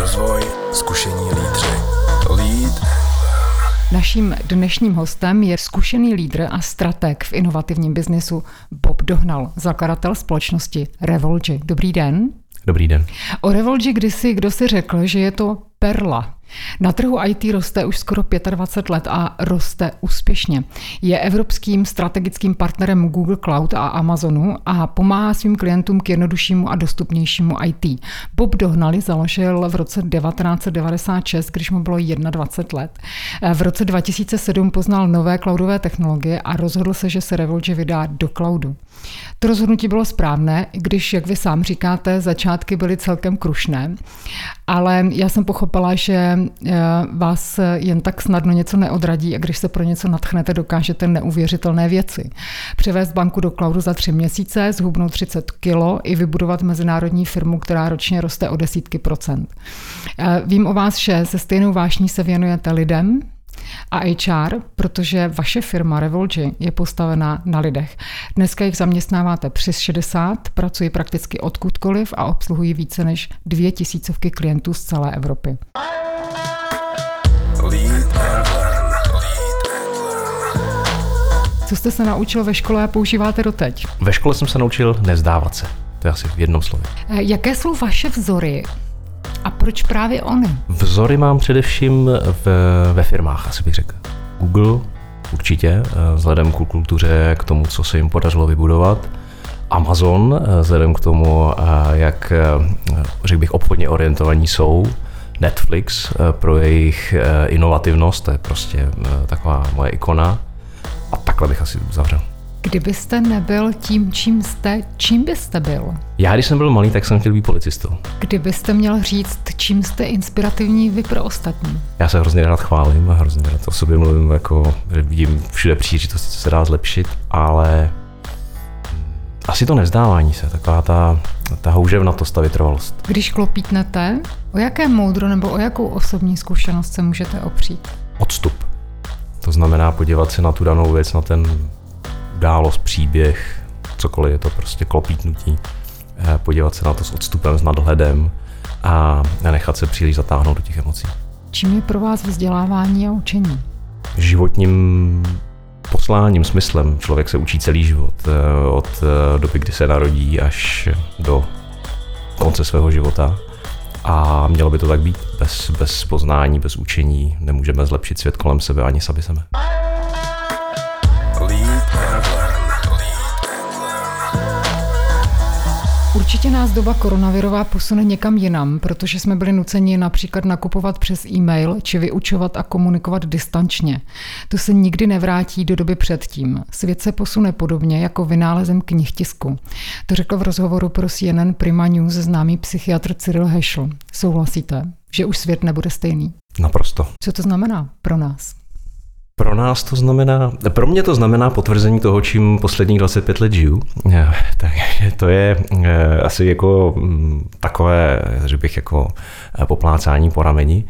rozvoj, zkušení lídři. Lead Naším dnešním hostem je zkušený lídr a strateg v inovativním biznesu Bob Dohnal, zakladatel společnosti Revolgy. Dobrý den. Dobrý den. O Revolgy kdysi kdo si řekl, že je to perla. Na trhu IT roste už skoro 25 let a roste úspěšně. Je evropským strategickým partnerem Google Cloud a Amazonu a pomáhá svým klientům k jednoduššímu a dostupnějšímu IT. Bob Dohnali založil v roce 1996, když mu bylo 21 let. V roce 2007 poznal nové cloudové technologie a rozhodl se, že se Revolge vydá do cloudu. To rozhodnutí bylo správné, když, jak vy sám říkáte, začátky byly celkem krušné, ale já jsem pochopila, že vás jen tak snadno něco neodradí a když se pro něco natchnete, dokážete neuvěřitelné věci. Převést banku do cloudu za tři měsíce, zhubnout 30 kilo i vybudovat mezinárodní firmu, která ročně roste o desítky procent. Eh, vím o vás, že se stejnou vášní se věnujete lidem, a HR, protože vaše firma Revolgy je postavená na lidech. Dneska jich zaměstnáváte přes 60, pracují prakticky odkudkoliv a obsluhují více než dvě tisícovky klientů z celé Evropy. Co jste se naučil ve škole a používáte doteď? Ve škole jsem se naučil nezdávat se. To je asi v jednom slově. Eh, jaké jsou vaše vzory a proč právě ony? Vzory mám především v, ve firmách, asi bych řekl. Google určitě, eh, vzhledem k kultuře, k tomu, co se jim podařilo vybudovat. Amazon, eh, vzhledem k tomu, eh, jak, řekl bych, obchodně orientovaní jsou. Netflix pro jejich inovativnost, to je prostě taková moje ikona. A takhle bych asi uzavřel. Kdybyste nebyl tím, čím jste, čím byste byl? Já, když jsem byl malý, tak jsem chtěl být policistou. Kdybyste měl říct, čím jste inspirativní vy pro ostatní? Já se hrozně rád chválím a hrozně rád o sobě mluvím, jako, že vidím všude příležitosti, co se dá zlepšit, ale asi to nezdávání se, taková ta, ta houževnatost a vytrvalost. Když klopítnete, o jaké moudro nebo o jakou osobní zkušenost se můžete opřít? Odstup. To znamená podívat se na tu danou věc, na ten událost, příběh, cokoliv je to prostě klopítnutí, eh, podívat se na to s odstupem, s nadhledem a nechat se příliš zatáhnout do těch emocí. Čím je pro vás vzdělávání a učení? Životním posláním, smyslem. Člověk se učí celý život, eh, od eh, doby, kdy se narodí, až do konce svého života. A mělo by to tak být. Bez, bez poznání, bez učení nemůžeme zlepšit svět kolem sebe ani sami sebe. Určitě nás doba koronavirová posune někam jinam, protože jsme byli nuceni například nakupovat přes e-mail či vyučovat a komunikovat distančně. To se nikdy nevrátí do doby předtím. Svět se posune podobně jako vynálezem knih tisku. To řekl v rozhovoru pro CNN Prima News známý psychiatr Cyril Heschel. Souhlasíte, že už svět nebude stejný? Naprosto. Co to znamená pro nás? Pro nás to znamená, pro mě to znamená potvrzení toho, čím posledních 25 let žiju. Takže to je eh, asi jako mm, takové, že bych jako eh, poplácání po rameni,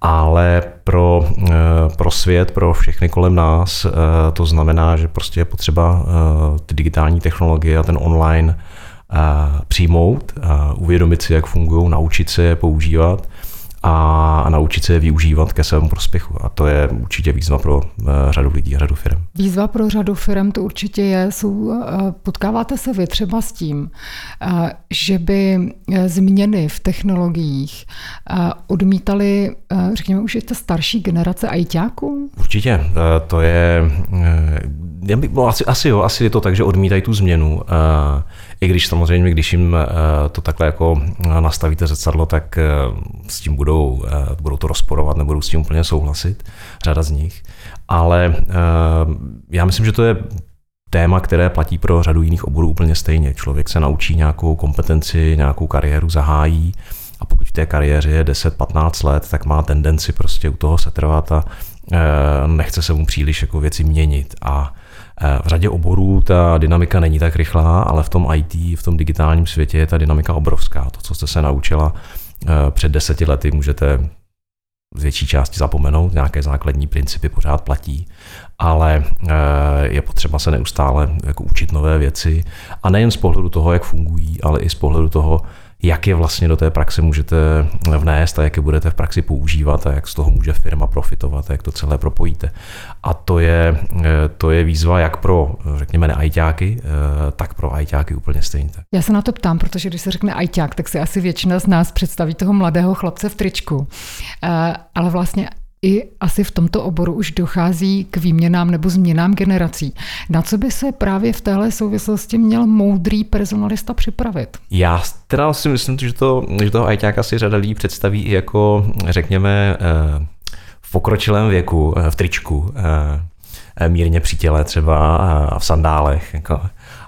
ale pro, eh, pro svět, pro všechny kolem nás to znamená, že prostě je potřeba ty digitální technologie a ten online přijmout, uvědomit si, jak fungují, naučit se je používat a naučit se je využívat ke svému prospěchu. A to je určitě výzva pro uh, řadu lidí a řadu firm. Výzva pro řadu firm to určitě je. Jsou, uh, potkáváte se vy třeba s tím, uh, že by změny v technologiích odmítali, řekněme, už je ta starší generace ajťáků? Určitě. To je, já bych, no, asi, asi jo, asi je to tak, že odmítají tu změnu. I když samozřejmě, když jim to takhle jako nastavíte zrcadlo, tak s tím budou budou, eh, budou to rozporovat, nebudou s tím úplně souhlasit, řada z nich. Ale eh, já myslím, že to je téma, které platí pro řadu jiných oborů úplně stejně. Člověk se naučí nějakou kompetenci, nějakou kariéru zahájí a pokud v té kariéře je 10-15 let, tak má tendenci prostě u toho setrvat a eh, nechce se mu příliš jako věci měnit. A v řadě oborů ta dynamika není tak rychlá, ale v tom IT, v tom digitálním světě je ta dynamika obrovská. To, co jste se naučila před deseti lety můžete z větší části zapomenout, nějaké základní principy pořád platí, ale eh, je potřeba se neustále jako učit nové věci. A nejen z pohledu toho, jak fungují, ale i z pohledu toho, jak je vlastně do té praxe můžete vnést a jak je budete v praxi používat a jak z toho může firma profitovat a jak to celé propojíte. A to je, to je výzva jak pro, řekněme, neajťáky, tak pro ajťáky úplně stejně. Já se na to ptám, protože když se řekne ajťák, tak si asi většina z nás představí toho mladého chlapce v tričku. Ale vlastně i asi v tomto oboru už dochází k výměnám nebo změnám generací. Na co by se právě v téhle souvislosti měl moudrý personalista připravit? Já teda si myslím, že, to, že toho ajťáka si řada lidí představí i jako, řekněme, eh, v pokročilém věku, eh, v tričku, eh, mírně při těle třeba a v sandálech. Jako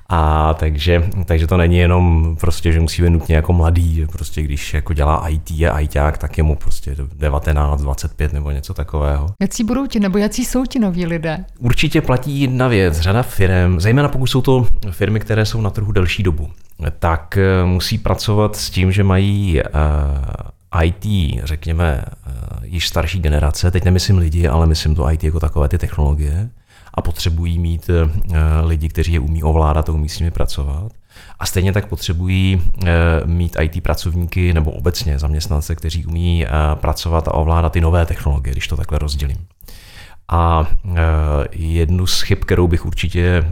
a takže, takže to není jenom prostě, že musí být nutně jako mladý, že prostě když jako dělá IT a ITák, tak je mu prostě 19, 25 nebo něco takového. Jaký budou ti, nebo jaký jsou ti noví lidé? Určitě platí jedna věc. Řada firm, zejména pokud jsou to firmy, které jsou na trhu delší dobu, tak eh, musí pracovat s tím, že mají uh, IT, řekněme, uh, již starší generace, teď nemyslím lidi, ale myslím to IT jako takové ty technologie, a potřebují mít eh, lidi, kteří je umí ovládat a umí s nimi pracovat. A stejně tak potřebují eh, mít IT pracovníky nebo obecně zaměstnance, kteří umí eh, pracovat a ovládat ty nové technologie, když to takhle rozdělím. A jednu z chyb, kterou bych určitě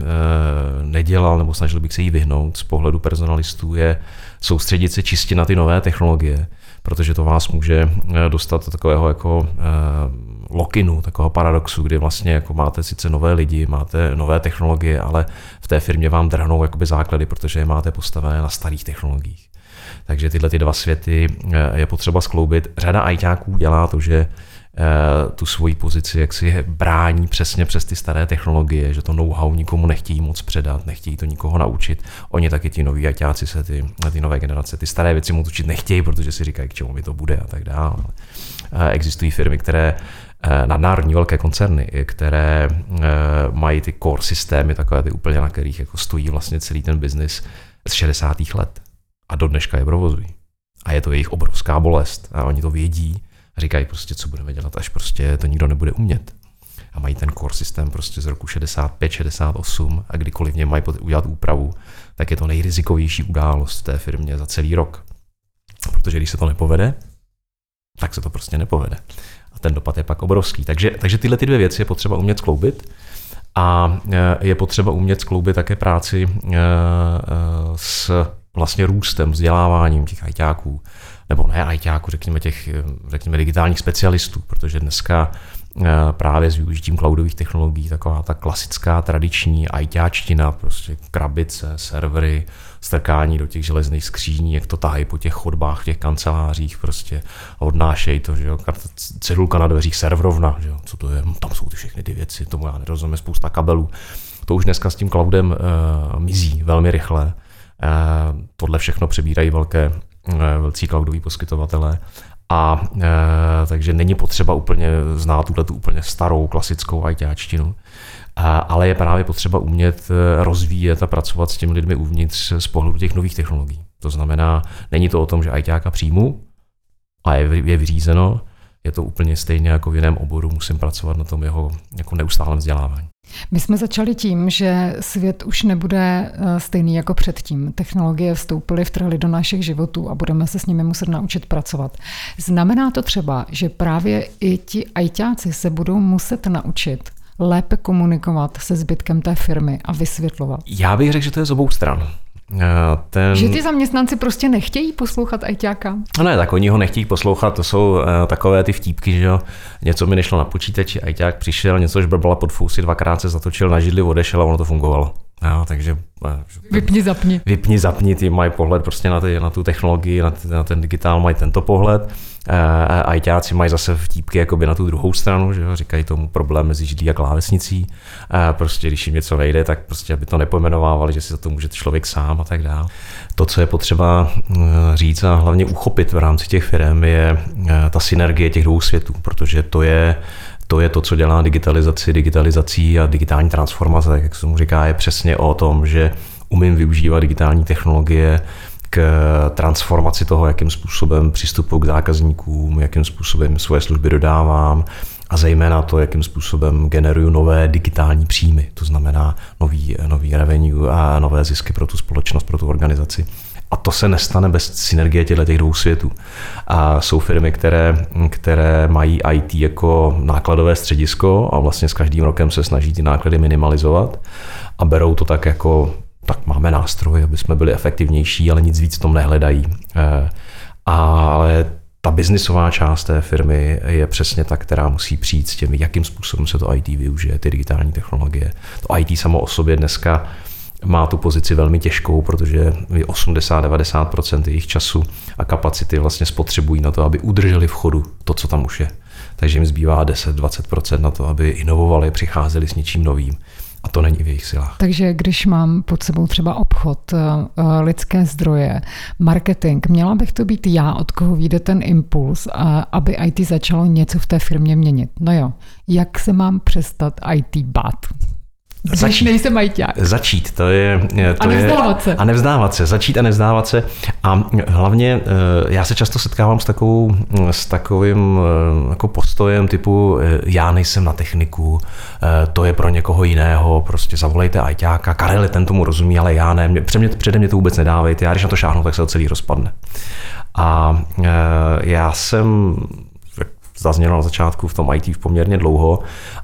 nedělal nebo snažil bych se jí vyhnout z pohledu personalistů, je soustředit se čistě na ty nové technologie, protože to vás může dostat do takového jako lokinu, takového paradoxu, kdy vlastně jako máte sice nové lidi, máte nové technologie, ale v té firmě vám drhnou jakoby základy, protože je máte postavené na starých technologiích. Takže tyhle ty dva světy eh, je potřeba skloubit. Řada ajťáků dělá to, že eh, tu svoji pozici, jak si brání přesně přes ty staré technologie, že to know-how nikomu nechtějí moc předat, nechtějí to nikoho naučit. Oni taky ti noví ajťáci se, ty, ty nové generace, ty staré věci moc učit nechtějí, protože si říkají, k čemu mi to bude a tak dále. Eh, existují firmy, které nadnárodní velké koncerny, které eh, mají ty core systémy, takové ty úplně, na kterých jako stojí vlastně celý ten biznis z 60. let. A do dneška je provozují. A je to jejich obrovská bolest. A oni to vědí a říkají prostě, co budeme dělat, až prostě to nikdo nebude umět. A mají ten core systém prostě z roku 65, 68 a kdykoliv v něm mají udělat úpravu, tak je to nejrizikovější událost v té firmě za celý rok. Protože když se to nepovede, tak se to prostě nepovede a ten dopad je pak obrovský. Takže, takže tyhle ty dvě věci je potřeba umět skloubit. A e, je potřeba umět skloubit také práci e, e, s vlastně růstem, vzděláváním těch ajťáků, nebo ne ajťáků, řekněme těch řekněme digitálních specialistů, protože dneska právě s využitím cloudových technologií taková ta klasická tradiční ITáčtina, prostě krabice, servery, strkání do těch železných skříní, jak to tahají po těch chodbách, v těch kancelářích prostě odnášejí to, že jo, cedulka na dveřích serverovna, že jo, co to je, tam jsou ty všechny ty věci, tomu já nerozumím, spousta kabelů. To už dneska s tím cloudem uh, mizí velmi rychle. Uh, tohle všechno přebírají velké, uh, velcí cloudoví poskytovatelé a e, takže není potřeba úplně znát tuhle tu úplně starou klasickou ITáčtinu, ale je právě potřeba umět e, rozvíjet a pracovat s těmi lidmi uvnitř z pohledu těch nových technologií. To znamená, není to o tom, že ITáka přijmu a je, je vyřízeno, je to úplně stejně jako v jiném oboru, musím pracovat na tom jeho jako neustálém vzdělávání. My jsme začali tím, že svět už nebude eh, stejný jako předtím. Technologie vstoupily, vtrhly do našich životů a budeme se s nimi muset naučit pracovat. Znamená to třeba, že právě i ti ajťáci se budou muset naučit lépe komunikovat se zbytkem té firmy a vysvětlovat? Já bych řekl, že to je z obou stran. Ten... Že ty zaměstnanci prostě nechtějí poslouchat ajťáka? No ne, tak oni ho nechtějí poslouchat, to jsou uh, takové ty vtípky, že jo, něco mi nešlo na počítači, ajťák přišel, něco žbrbala pod fousy, dvakrát se zatočil na židli, odešel a ono to fungovalo. No, takže... Eh, vypni, zapni. Vypni, zapni, ty mají pohled prostě na, ty, na tu technologii, na, na ten digitál mají tento pohled. E, ajťáci mají zase vtípky jakoby na tu druhou stranu, že jo, říkají tomu problém mezi židlí a klávesnicí. E, prostě když jim něco nejde, tak prostě aby to nepojmenovávali, že si za to může člověk sám a tak dále. To, co je potřeba říct a hlavně uchopit v rámci těch firm, je ta synergie těch dvou světů, protože to je to je to, co dělá digitalizaci, digitalizací a digitální transformace, tak jak se mu říká, je přesně o tom, že umím využívat digitální technologie k transformaci toho, jakým způsobem přistupuji k zákazníkům, jakým způsobem svoje služby dodávám a zejména to, jakým způsobem generuju nové digitální příjmy, to znamená nový, nový revenue a nové zisky pro tu společnost, pro tu organizaci. A to se nestane bez synergie těchto těch dvou světů. A jsou firmy, které, které mají IT jako nákladové středisko a vlastně s každým rokem se snaží ty náklady minimalizovat a berou to tak jako tak máme nástroj, aby jsme byli efektivnější, ale nic víc v tom nehledají. Eh, ale ta biznisová část té firmy je přesně ta, která musí přijít s tím, jakým způsobem se to IT využije, ty digitální technologie. To IT samo o sobě dneska má tu pozici velmi těžkou, protože 80-90% jejich času a kapacity vlastně spotřebují na to, aby udrželi v chodu to, co tam už je. Takže jim zbývá 10-20% na to, aby inovovali, přicházeli s něčím novým. A to není v jejich silách. Takže když mám pod sebou třeba obchod, eh, eh, lidské zdroje, marketing, měla bych to být já, od koho vyjde ten impuls, aby IT začalo něco v té firmě měnit. No jo, jak se mám přestat IT bát? Začít. nejsem ajťák. Začít, to je... To a nevzdávat je, se. A nevzdávat se, začít a nevzdávat se. A hlavně eh, já se často setkávám s, takovou, s takovým eh, jako postojem typu eh, já nejsem na techniku, to je pro někoho jiného, prostě zavolejte ajťáka, Karel ten tomu rozumí, ale já ne, přede mě, přede mě to vůbec nedávejte, já když na to šáhnu, tak se to celý rozpadne. A já jsem zaznělo na začátku v tom IT poměrně dlouho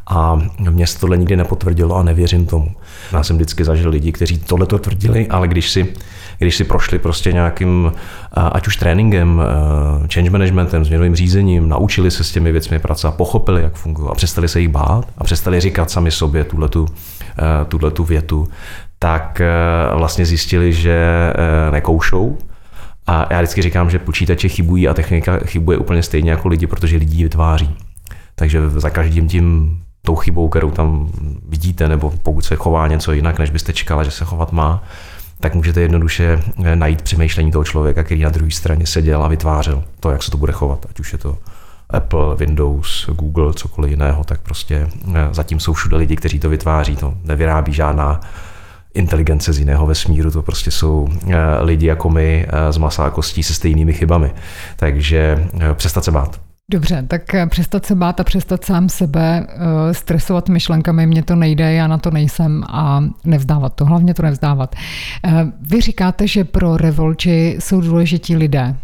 a mě se tohle nikdy nepotvrdilo a nevěřím tomu. Já jsem vždycky zažil lidi, kteří tohle to tvrdili, ale když si, když si prošli prostě nějakým, ať už tréninkem, change managementem, změnovým řízením, naučili se s těmi věcmi pracovat, pochopili, jak fungují a přestali se jich bát a přestali říkat sami sobě tuhletu, tuhletu větu, tak vlastně zjistili, že nekoušou, a já vždycky říkám, že počítače chybují a technika chybuje úplně stejně jako lidi, protože lidi vytváří. Takže za každým tím tou chybou, kterou tam vidíte, nebo pokud se chová něco jinak, než byste čekala, že se chovat má, tak můžete jednoduše eh, najít přemýšlení toho člověka, který na druhé straně seděl a vytvářel to, jak se to bude chovat. Ať už je to Apple, Windows, Google, cokoliv jiného, tak prostě eh, zatím jsou všude lidi, kteří to vytváří. To nevyrábí žádná inteligence z jiného vesmíru, to prostě jsou eh, lidi jako my z masa a kostí se stejnými chybami. Takže přestat se bát. Dobře, tak přestat se bát a přestat sám sebe stresovat myšlenkami, mně to nejde, já na to nejsem a nevzdávat to, hlavně to nevzdávat. Vy říkáte, že pro Revolči jsou důležití lidé.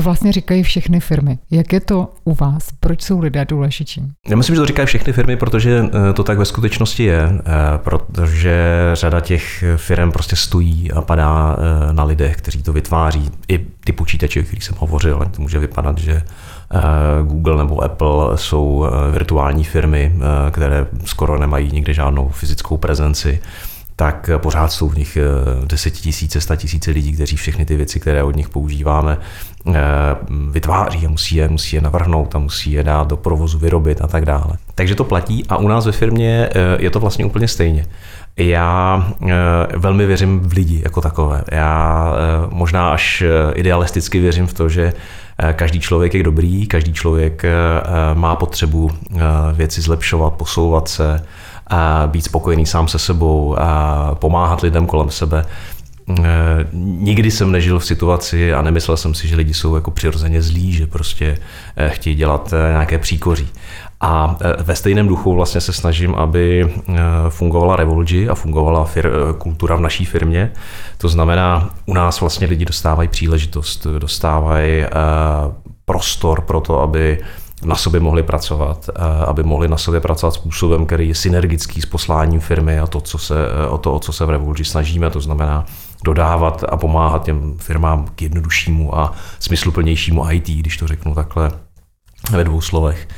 To vlastně říkají všechny firmy. Jak je to u vás? Proč jsou lidé důležití? Já myslím, že to říkají všechny firmy, protože eh, to tak ve skutečnosti je, protože řada těch firm prostě stojí a padá na lidech, kteří to vytváří. I ty počítače, o kterých jsem hovořil, to může vypadat, že Eh, Google nebo Apple jsou eh, virtuální firmy, eh, které skoro nemají nikde žádnou fyzickou prezenci tak pořád jsou v nich desetitisíce, tisíce lidí, kteří všechny ty věci, které od nich používáme, vytváří a musí je, musí je navrhnout a musí je dát do provozu, vyrobit a tak dále. Takže to platí a u nás ve firmě je to vlastně úplně stejně. Já velmi věřím v lidi jako takové. Já možná až idealisticky věřím v to, že Eh, každý člověk je dobrý, každý člověk eh, má potřebu eh, věci zlepšovat, posouvat se, být spokojený sám se sebou, pomáhat lidem kolem sebe. Nikdy jsem nežil v situaci a nemyslel jsem si, že lidi jsou jako přirozeně zlí, že prostě chtějí dělat nějaké příkoří. A ve stejném duchu vlastně se snažím, aby fungovala Revolgy a fungovala fir- kultura v naší firmě. To znamená, u nás vlastně lidi dostávají příležitost, dostávají prostor pro to, aby na sobě mohli pracovat, aby mohli na sobě pracovat způsobem, který je synergický s posláním firmy a to, co se, o to, o co se v Revolgy snažíme, to znamená dodávat a pomáhat těm firmám k jednoduššímu a smysluplnějšímu IT, když to řeknu takhle ve dvou slovech.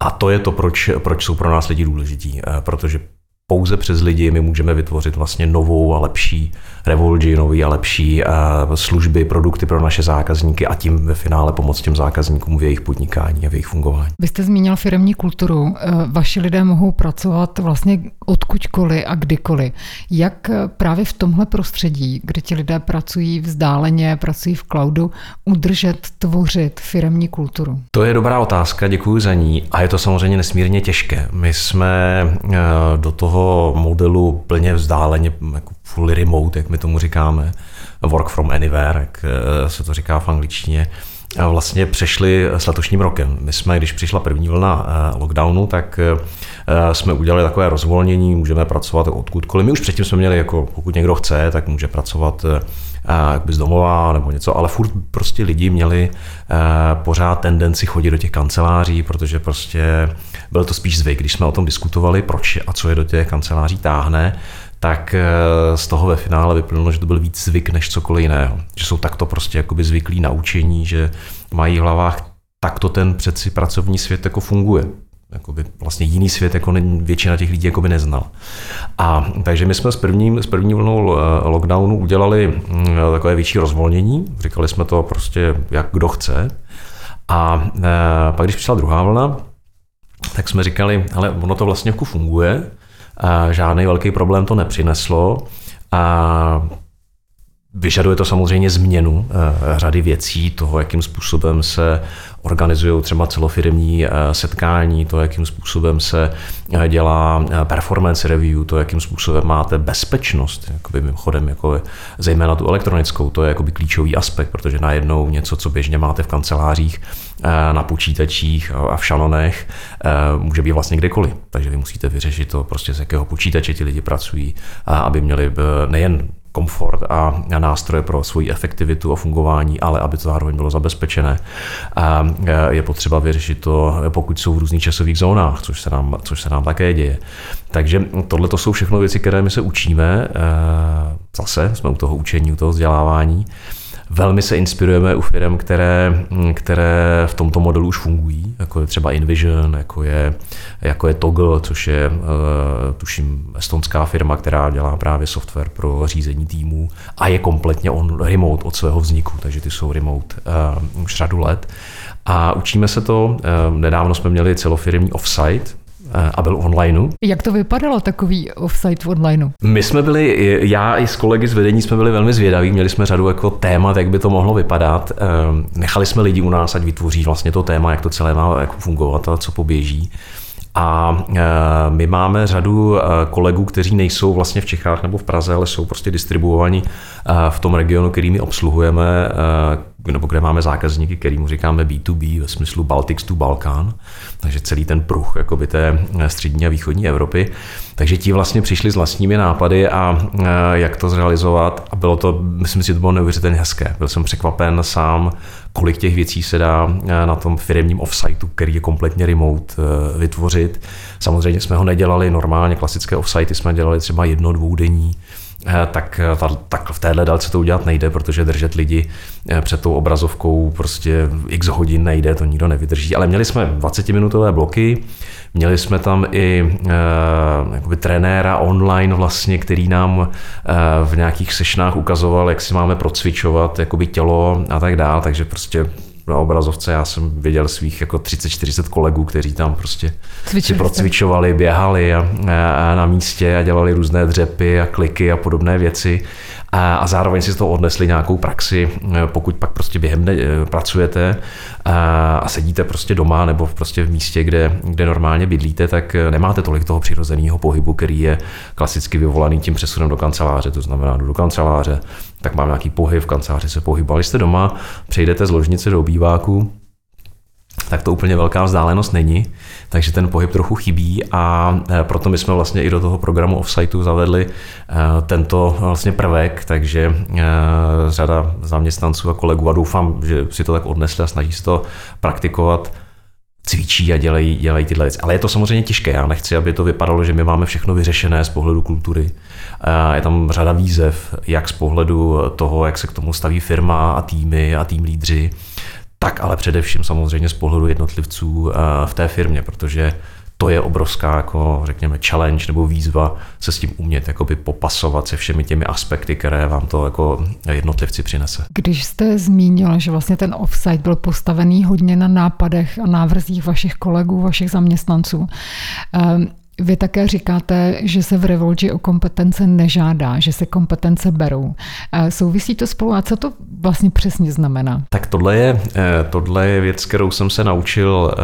A to je to, proč, proč jsou pro nás lidi důležití, eh, protože pouze přes lidi my můžeme vytvořit vlastně novou a lepší Revolgy, nový a lepší eh, služby, produkty pro naše zákazníky a tím ve finále pomoct těm zákazníkům v jejich podnikání a v jejich fungování. Vy jste zmínil firmní kulturu. Eh, vaši lidé mohou pracovat vlastně odkudkoliv a kdykoliv. Jak eh, právě v tomhle prostředí, kde ti lidé pracují vzdáleně, pracují v cloudu, udržet, tvořit firmní kulturu? To je dobrá otázka, děkuji za ní a je to samozřejmě nesmírně těžké. My jsme do toho modelu plně vzdáleně, jako fully remote, jak my tomu říkáme, work from anywhere, jak eh, se to říká v angličtině, vlastně přešly s letošním rokem. My jsme, když přišla první vlna lockdownu, tak jsme udělali takové rozvolnění, můžeme pracovat odkudkoliv. My už předtím jsme měli, jako pokud někdo chce, tak může pracovat jakby z domova nebo něco, ale furt prostě lidi měli pořád tendenci chodit do těch kanceláří, protože prostě byl to spíš zvyk, když jsme o tom diskutovali, proč a co je do těch kanceláří táhne, tak z toho ve finále vyplynulo, že to byl víc zvyk než cokoliv jiného. Že jsou takto prostě jakoby zvyklí na učení, že mají v hlavách takto ten přeci pracovní svět jako funguje jakoby vlastně jiný svět jako většina těch lidí jakoby neznal. A takže my jsme s, prvním, s první vlnou eh, lockdownu udělali mm, takové větší rozvolnění, říkali jsme to prostě jak kdo chce. A e, pak když přišla druhá vlna, tak jsme říkali, ale ono to vlastně jako funguje, žádný velký problém to nepřineslo. A Vyžaduje to samozřejmě změnu eh, řady věcí, toho, jakým způsobem se organizují třeba celofirmní eh, setkání, to, jakým způsobem se eh, dělá performance review, to, jakým způsobem máte bezpečnost, jakoby mimochodem, jako zejména tu elektronickou, to je jakoby klíčový aspekt, protože najednou něco, co běžně máte v kancelářích, na počítačích a v šanonech, může být vlastně kdekoliv. Takže vy musíte vyřešit to, prostě z jakého počítače ti lidi pracují, aby měli nejen komfort a nástroje pro svoji efektivitu a fungování, ale aby to zároveň bylo zabezpečené. A je potřeba vyřešit to, pokud jsou v různých časových zónách, což se nám, což se nám také děje. Takže tohle to jsou všechno věci, které my se učíme. Zase jsme u toho učení, u toho vzdělávání. Velmi se inspirujeme u firm, které, které v tomto modelu už fungují, jako je třeba InVision, jako je, jako je Toggle, což je, uh, tuším, estonská firma, která dělá právě software pro řízení týmů a je kompletně on remote od svého vzniku, takže ty jsou remote uh, už řadu let. A učíme se to, uh, nedávno jsme měli celofirmní offsite, a byl online. Jak to vypadalo, takový offsite v online? My jsme byli, já i s kolegy z vedení jsme byli velmi zvědaví, měli jsme řadu jako témat, jak by to mohlo vypadat. Ehm, nechali jsme lidi u nás, ať vytvoří vlastně to téma, jak to celé má jako fungovat a co poběží. A e, my máme řadu kolegů, kteří nejsou vlastně v Čechách nebo v Praze, ale jsou prostě distribuovaní v tom regionu, který my obsluhujeme, nebo kde máme zákazníky, kterým říkáme B2B ve smyslu Baltics to Balkán, takže celý ten pruh jakoby té střední a východní Evropy. Takže ti vlastně přišli s vlastními nápady a jak to zrealizovat a bylo to, myslím si, že to bylo neuvěřitelně hezké. Byl jsem překvapen sám, kolik těch věcí se dá na tom firmním offsiteu, který je kompletně remote, vytvořit. Samozřejmě jsme ho nedělali normálně, klasické offsitey jsme dělali třeba jedno, dvoudenní, Eh, tak, eh, tak v téhle dálce to udělat nejde, protože držet lidi eh, před tou obrazovkou prostě x hodin nejde, to nikdo nevydrží. Ale měli jsme 20-minutové bloky, měli jsme tam i jakoby trenéra online vlastně, který nám v nějakých sešnách ukazoval, jak si máme procvičovat jakoby tělo a tak dál, takže prostě na obrazovce já jsem viděl svých jako 30-40 kolegů, kteří tam prostě Cvičili si procvičovali, běhali a, a, na místě a dělali různé dřepy a kliky a podobné věci a, zároveň si z toho odnesli nějakou praxi, pokud pak prostě během dne eh, pracujete a, sedíte prostě doma nebo prostě v místě, kde, kde normálně bydlíte, tak eh, nemáte tolik toho přirozeného pohybu, který je klasicky vyvolaný tím přesunem do kanceláře, to znamená jdu do kanceláře, tak mám nějaký pohyb, v kanceláři se pohybovali jste doma, přejdete z ložnice do obýváku, tak to úplně velká vzdálenost není, takže ten pohyb trochu chybí a e, proto my jsme vlastně i do toho programu Offsiteu zavedli e, tento vlastně prvek, takže e, řada zaměstnanců a kolegů a doufám, že si to tak odnesli a snaží se to praktikovat, cvičí a dělají, dělají tyhle věci. Ale je to samozřejmě těžké. Já nechci, aby to vypadalo, že my máme všechno vyřešené z pohledu kultury. Je tam řada výzev, jak z pohledu toho, jak se k tomu staví firma a týmy a tým lídři, tak ale především samozřejmě z pohledu jednotlivců eh, v té firmě, protože to je obrovská, jako řekněme, challenge nebo výzva se s tím umět jakoby popasovat se všemi těmi aspekty, které vám to jako jednotlivci přinese. Když jste zmínil, že vlastně ten offsite byl postavený hodně na nápadech a návrzích vašich kolegů, vašich zaměstnanců, um, vy také říkáte, že se v Revolži o kompetence nežádá, že se kompetence berou. Souvisí to spolu a co to vlastně přesně znamená? Tak tohle je, eh, tohle je věc, kterou jsem se naučil eh,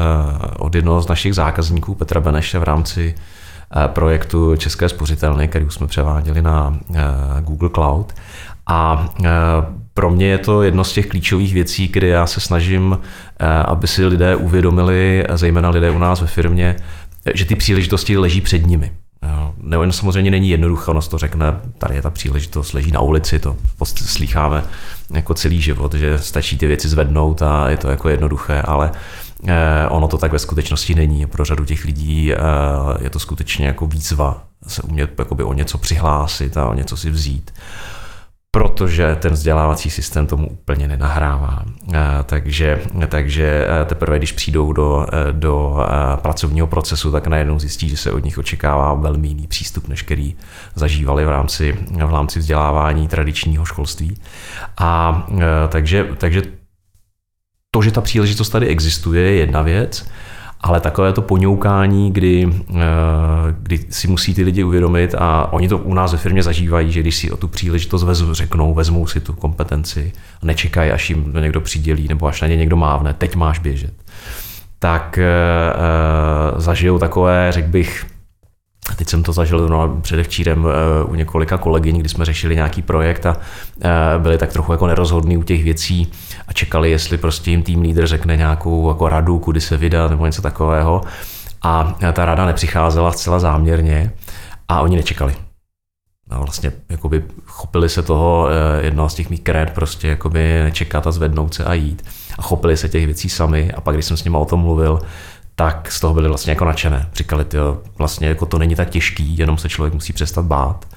od jednoho z našich zákazníků Petra Beneše v rámci eh, projektu České spořitelny, který jsme převáděli na Google Cloud. A pro mě je to jedno z těch klíčových věcí, kdy já se snažím, aby si lidé uvědomili, zejména lidé u nás ve firmě, že ty příležitosti leží před nimi. Ne, samozřejmě není jednoduché, ono to řekne, tady je ta příležitost, leží na ulici, to slýcháme jako celý život, že stačí ty věci zvednout a je to jako jednoduché, ale eh, ono to tak ve skutečnosti není. Pro řadu těch lidí eh, je to skutečně jako výzva se umět o něco přihlásit a o něco si vzít protože ten vzdělávací systém tomu úplně nenahrává. Takže, takže teprve, když přijdou do, do pracovního procesu, tak najednou zjistí, že se od nich očekává velmi jiný přístup, než který zažívali v rámci, v rámci vzdělávání tradičního školství. A takže, takže to, že ta příležitost tady existuje, je jedna věc, ale takové to poňoukání, kdy, eh, kdy si musí ty lidi uvědomit a oni to u nás ve firmě zažívají, že když si o tu příležitost vezmu, řeknou, vezmou si tu kompetenci a nečekají, až jim to někdo přidělí nebo až na ně někdo mávne, teď máš běžet, tak uh, zažijou takové, řekl bych, Teď jsem to zažil no, předevčírem u několika kolegyň, kdy jsme řešili nějaký projekt a byli tak trochu jako nerozhodní u těch věcí a čekali, jestli prostě jim tým lídr řekne nějakou jako radu, kudy se vydat nebo něco takového. A ta rada nepřicházela zcela záměrně a oni nečekali. A vlastně jakoby chopili se toho eh, jednoho z těch mých kred, prostě jakoby nečekat a zvednout se a jít. A chopili se těch věcí sami a pak, když jsem s nimi o tom mluvil, tak z toho byli vlastně jako nadšené. Říkali, jo, vlastně jako to není tak těžký, jenom se člověk musí přestat bát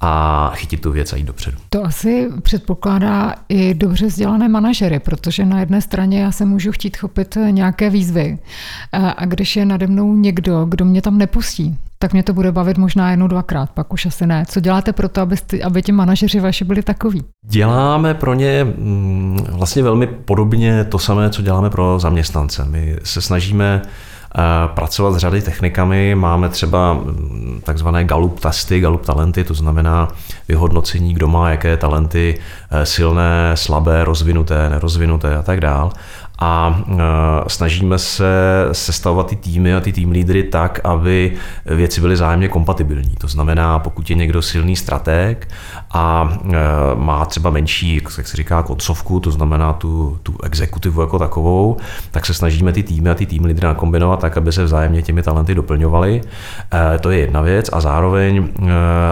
a chytit tu věc a jít dopředu. To asi předpokládá i dobře vzdělané manažery, protože na jedné straně já se můžu chtít chopit nějaké výzvy a když je nade mnou někdo, kdo mě tam nepustí, tak mě to bude bavit možná jednou, dvakrát, pak už asi ne. Co děláte pro to, aby, aby ti manažeři vaši byli takový? Děláme pro ně mm, vlastně velmi podobně to samé, co děláme pro zaměstnance. My se snažíme pracovat s řady technikami. Máme třeba mm, takzvané Gallup testy, Gallup talenty, to znamená vyhodnocení, kdo má jaké talenty eh, silné, slabé, rozvinuté, nerozvinuté a tak dál a e, snažíme se sestavovat ty týmy a ty tým lídry tak, aby věci byly zájemně kompatibilní. To znamená, pokud je někdo silný strateg a e, má třeba menší, jak se říká, koncovku, to znamená tu, tu exekutivu jako takovou, tak se snažíme ty týmy a ty tým lídry nakombinovat tak, aby se vzájemně těmi talenty doplňovaly. E, to je jedna věc a zároveň,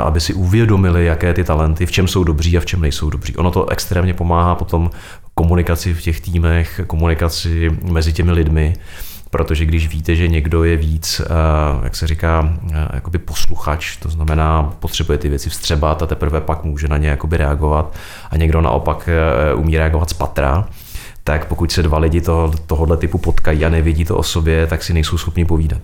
aby si uvědomili, jaké ty talenty, v čem jsou dobří a v čem nejsou dobří. Ono to extrémně pomáhá potom komunikaci v těch týmech, komunikaci mezi těmi lidmi, protože když víte, že někdo je víc, eh, jak se říká, eh, jakoby posluchač, to znamená, potřebuje ty věci vstřebat a teprve pak může na ně jakoby reagovat a někdo naopak eh, umí reagovat z patra, tak pokud se dva lidi toho, tohohle typu potkají a nevědí to o sobě, tak si nejsou schopni povídat.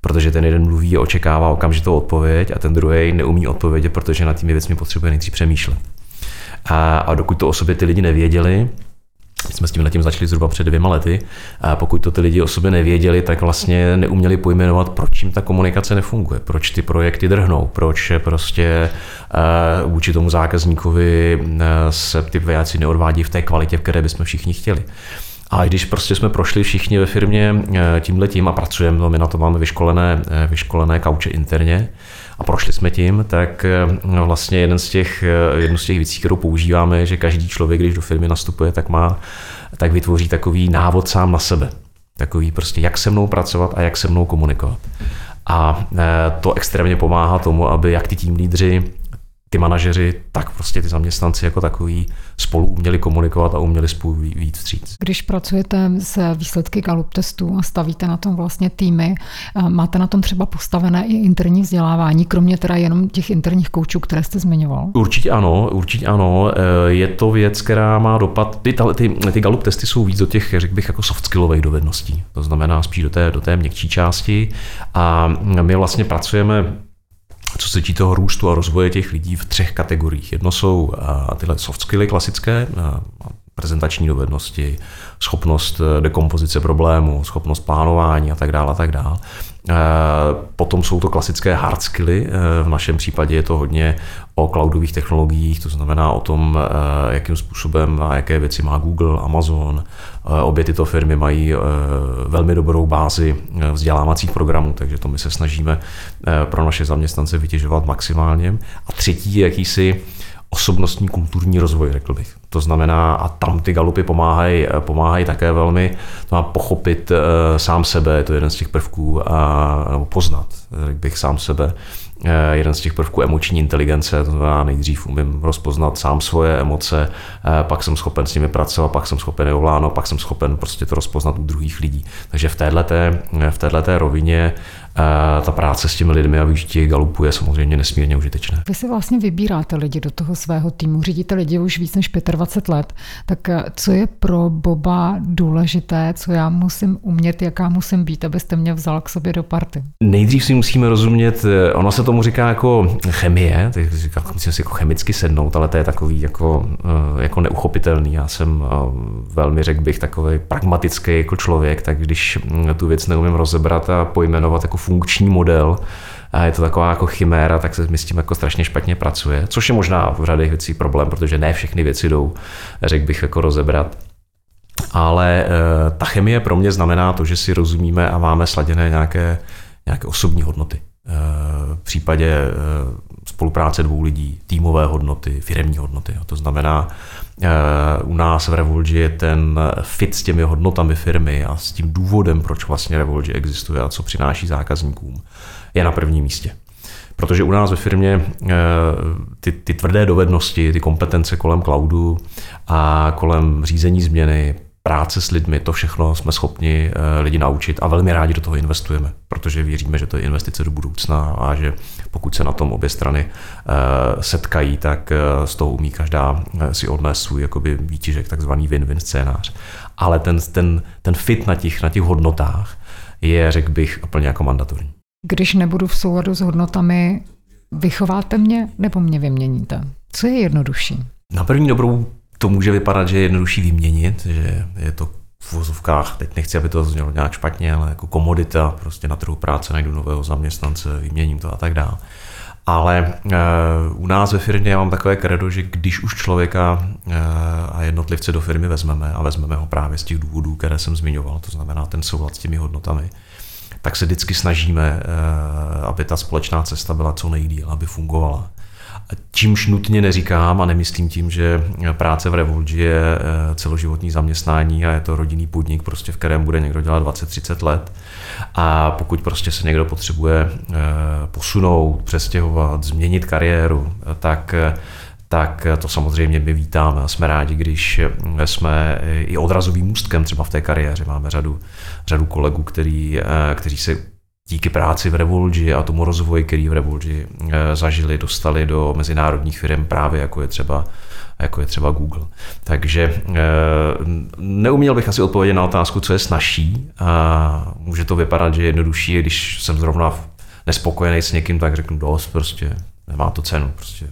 Protože ten jeden mluví a očekává okamžitou odpověď a ten druhý neumí odpovědět, protože na těmi věcmi potřebuje nejdřív přemýšlet. A, a dokud to o sobě ty lidi nevěděli, my jsme s tím letím začali zhruba před dvěma lety. A pokud to ty lidi o sobě nevěděli, tak vlastně neuměli pojmenovat, proč jim ta komunikace nefunguje, proč ty projekty drhnou, proč prostě uh, vůči tomu zákazníkovi uh, se ty věci neodvádí v té kvalitě, v které bychom všichni chtěli. A když prostě jsme prošli všichni ve firmě tímhle tím a pracujeme, my na to máme vyškolené, vyškolené kauče interně, a prošli jsme tím, tak no vlastně jeden z těch, eh, jednu z těch věcí, kterou používáme, je, že každý člověk, když do firmy nastupuje, tak má, tak vytvoří takový návod sám na sebe. Takový prostě, jak se mnou pracovat a jak se mnou komunikovat. A eh, to extrémně pomáhá tomu, aby jak ty tým lídři, ty manažeři, tak prostě ty zaměstnanci jako takový spolu uměli komunikovat a uměli spolu víc vstříc. Když pracujete s výsledky Gallup testů a stavíte na tom vlastně týmy, máte na tom třeba postavené i interní vzdělávání, kromě teda jenom těch interních koučů, které jste zmiňoval? Určitě ano, určitě ano. E, je to věc, která má dopad. Ty, ty, ty Gallup testy jsou víc do těch, řekl bych, jako soft skillových dovedností. To znamená spíš do té, do té měkčí části. A my vlastně pracujeme co se toho růstu a rozvoje těch lidí v třech kategoriích. Jedno jsou tyhle soft skilly klasické, prezentační dovednosti, schopnost e, dekompozice problému, schopnost plánování a tak dále a tak dále. E, potom jsou to klasické hard skilly, e, v našem případě je to hodně o cloudových technologiích, to znamená o tom, jakým způsobem a jaké věci má Google, Amazon. Obě tyto firmy mají velmi dobrou bázi vzdělávacích programů, takže to my se snažíme pro naše zaměstnance vytěžovat maximálně. A třetí je jakýsi osobnostní kulturní rozvoj, řekl bych. To znamená, a tam ty galupy pomáhají, pomáhají také velmi to má pochopit uh, sám sebe, to je jeden z těch prvků, a, nebo poznat, řekl bych sám sebe, Eh, jeden z těch prvků emoční inteligence, to znamená nejdřív umím rozpoznat sám svoje emoce, eh, pak jsem schopen s nimi pracovat, pak jsem schopen je ovládnout, pak jsem schopen prostě to rozpoznat u druhých lidí. Takže v této v rovině ta práce s těmi lidmi a využití galupů je samozřejmě nesmírně užitečné. Vy si vlastně vybíráte lidi do toho svého týmu, řídíte lidi už víc než 25 let, tak eh, co je pro Boba důležité, co já musím umět, jaká musím být, abyste mě vzal k sobě do party? Nejdřív si musíme rozumět, eh, ono se tomu říká jako chemie, tak říká, musíme si jako chemicky sednout, ale to je takový jako, eh, jako neuchopitelný. Já jsem velmi, řekl bych, takový pragmatický jako člověk, tak když hm, tu věc neumím rozebrat a pojmenovat jako funkční model, a je to taková jako chiméra, tak se mi s tím jako strašně špatně pracuje, což je možná v řadě věcí problém, protože ne všechny věci jdou, řekl bych, jako rozebrat. Ale e, ta chemie pro mě znamená to, že si rozumíme a máme sladěné nějaké, nějaké osobní hodnoty. E, v případě e, spolupráce dvou lidí, týmové hodnoty, firemní hodnoty. To znamená, u nás v Revolgi je ten fit s těmi hodnotami firmy a s tím důvodem, proč vlastně Revolgi existuje a co přináší zákazníkům, je na prvním místě. Protože u nás ve firmě ty, ty tvrdé dovednosti, ty kompetence kolem cloudu a kolem řízení změny, práce s lidmi, to všechno jsme schopni eh, lidi naučit a velmi rádi do toho investujeme, protože věříme, že to je investice do budoucna a že pokud se na tom obě strany eh, setkají, tak eh, z toho umí každá si odnést svůj jakoby výtižek, takzvaný win-win scénář. Ale ten, ten, ten fit na těch, na těch hodnotách je, řekl bych, úplně jako mandatorní. Když nebudu v souladu s hodnotami, vychováte mě nebo mě vyměníte? Co je jednodušší? Na první dobrou to může vypadat, že je jednodušší vyměnit, že je to v vozovkách, teď nechci, aby to znělo nějak špatně, ale jako komodita, prostě na trhu práce najdu nového zaměstnance, vyměním to a tak dále. Ale uh, u nás ve firmě já mám takové kredo, že když už člověka uh, a jednotlivce do firmy vezmeme a vezmeme ho právě z těch důvodů, které jsem zmiňoval, to znamená ten soulad s těmi hodnotami, tak se vždycky snažíme, uh, aby ta společná cesta byla co nejdíl, aby fungovala. Čímž nutně neříkám a nemyslím tím, že práce v Revolgi je eh, celoživotní zaměstnání a je to rodinný podnik, prostě v kterém bude někdo dělat 20-30 let. A pokud prostě se někdo potřebuje eh, posunout, přestěhovat, změnit kariéru, tak tak to samozřejmě my vítáme a jsme rádi, když jsme i odrazovým můstkem třeba v té kariéře. Máme řadu, řadu kolegů, který, eh, kteří se díky práci v Revolgi a tomu rozvoji, který v Revolgi eh, zažili, dostali do mezinárodních firm právě jako je třeba jako je třeba Google. Takže eh, neuměl bych asi odpovědět na otázku, co je snažší. A může to vypadat, že je jednodušší, když jsem zrovna nespokojený s někým, tak řeknu dost, prostě nemá to cenu, prostě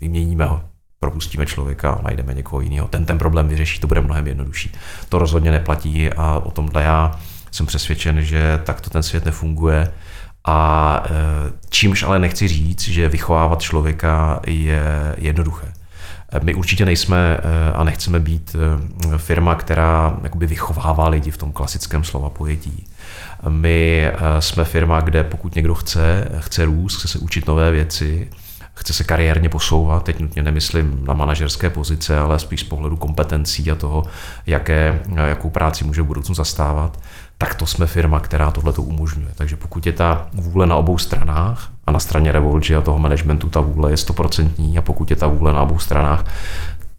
vyměníme ho, propustíme člověka najdeme někoho jiného. Ten ten problém vyřeší, to bude mnohem jednodušší. To rozhodně neplatí a o tomhle já jsem přesvědčen, že takto ten svět nefunguje. A e, čímž ale nechci říct, že vychovávat člověka je jednoduché. E, my určitě nejsme e, a nechceme být firma, která jakoby vychovává lidi v tom klasickém slova pojetí. My jsme firma, kde pokud někdo chce, chce růst, chce se učit nové věci, chce se kariérně posouvat, teď nutně nemyslím na manažerské pozice, ale spíš z pohledu kompetencí a toho, jaké, jakou práci může v budoucnu zastávat, tak to jsme firma, která tohle to umožňuje. Takže pokud je ta vůle na obou stranách a na straně Revolge a toho managementu ta vůle je stoprocentní a pokud je ta vůle na obou stranách,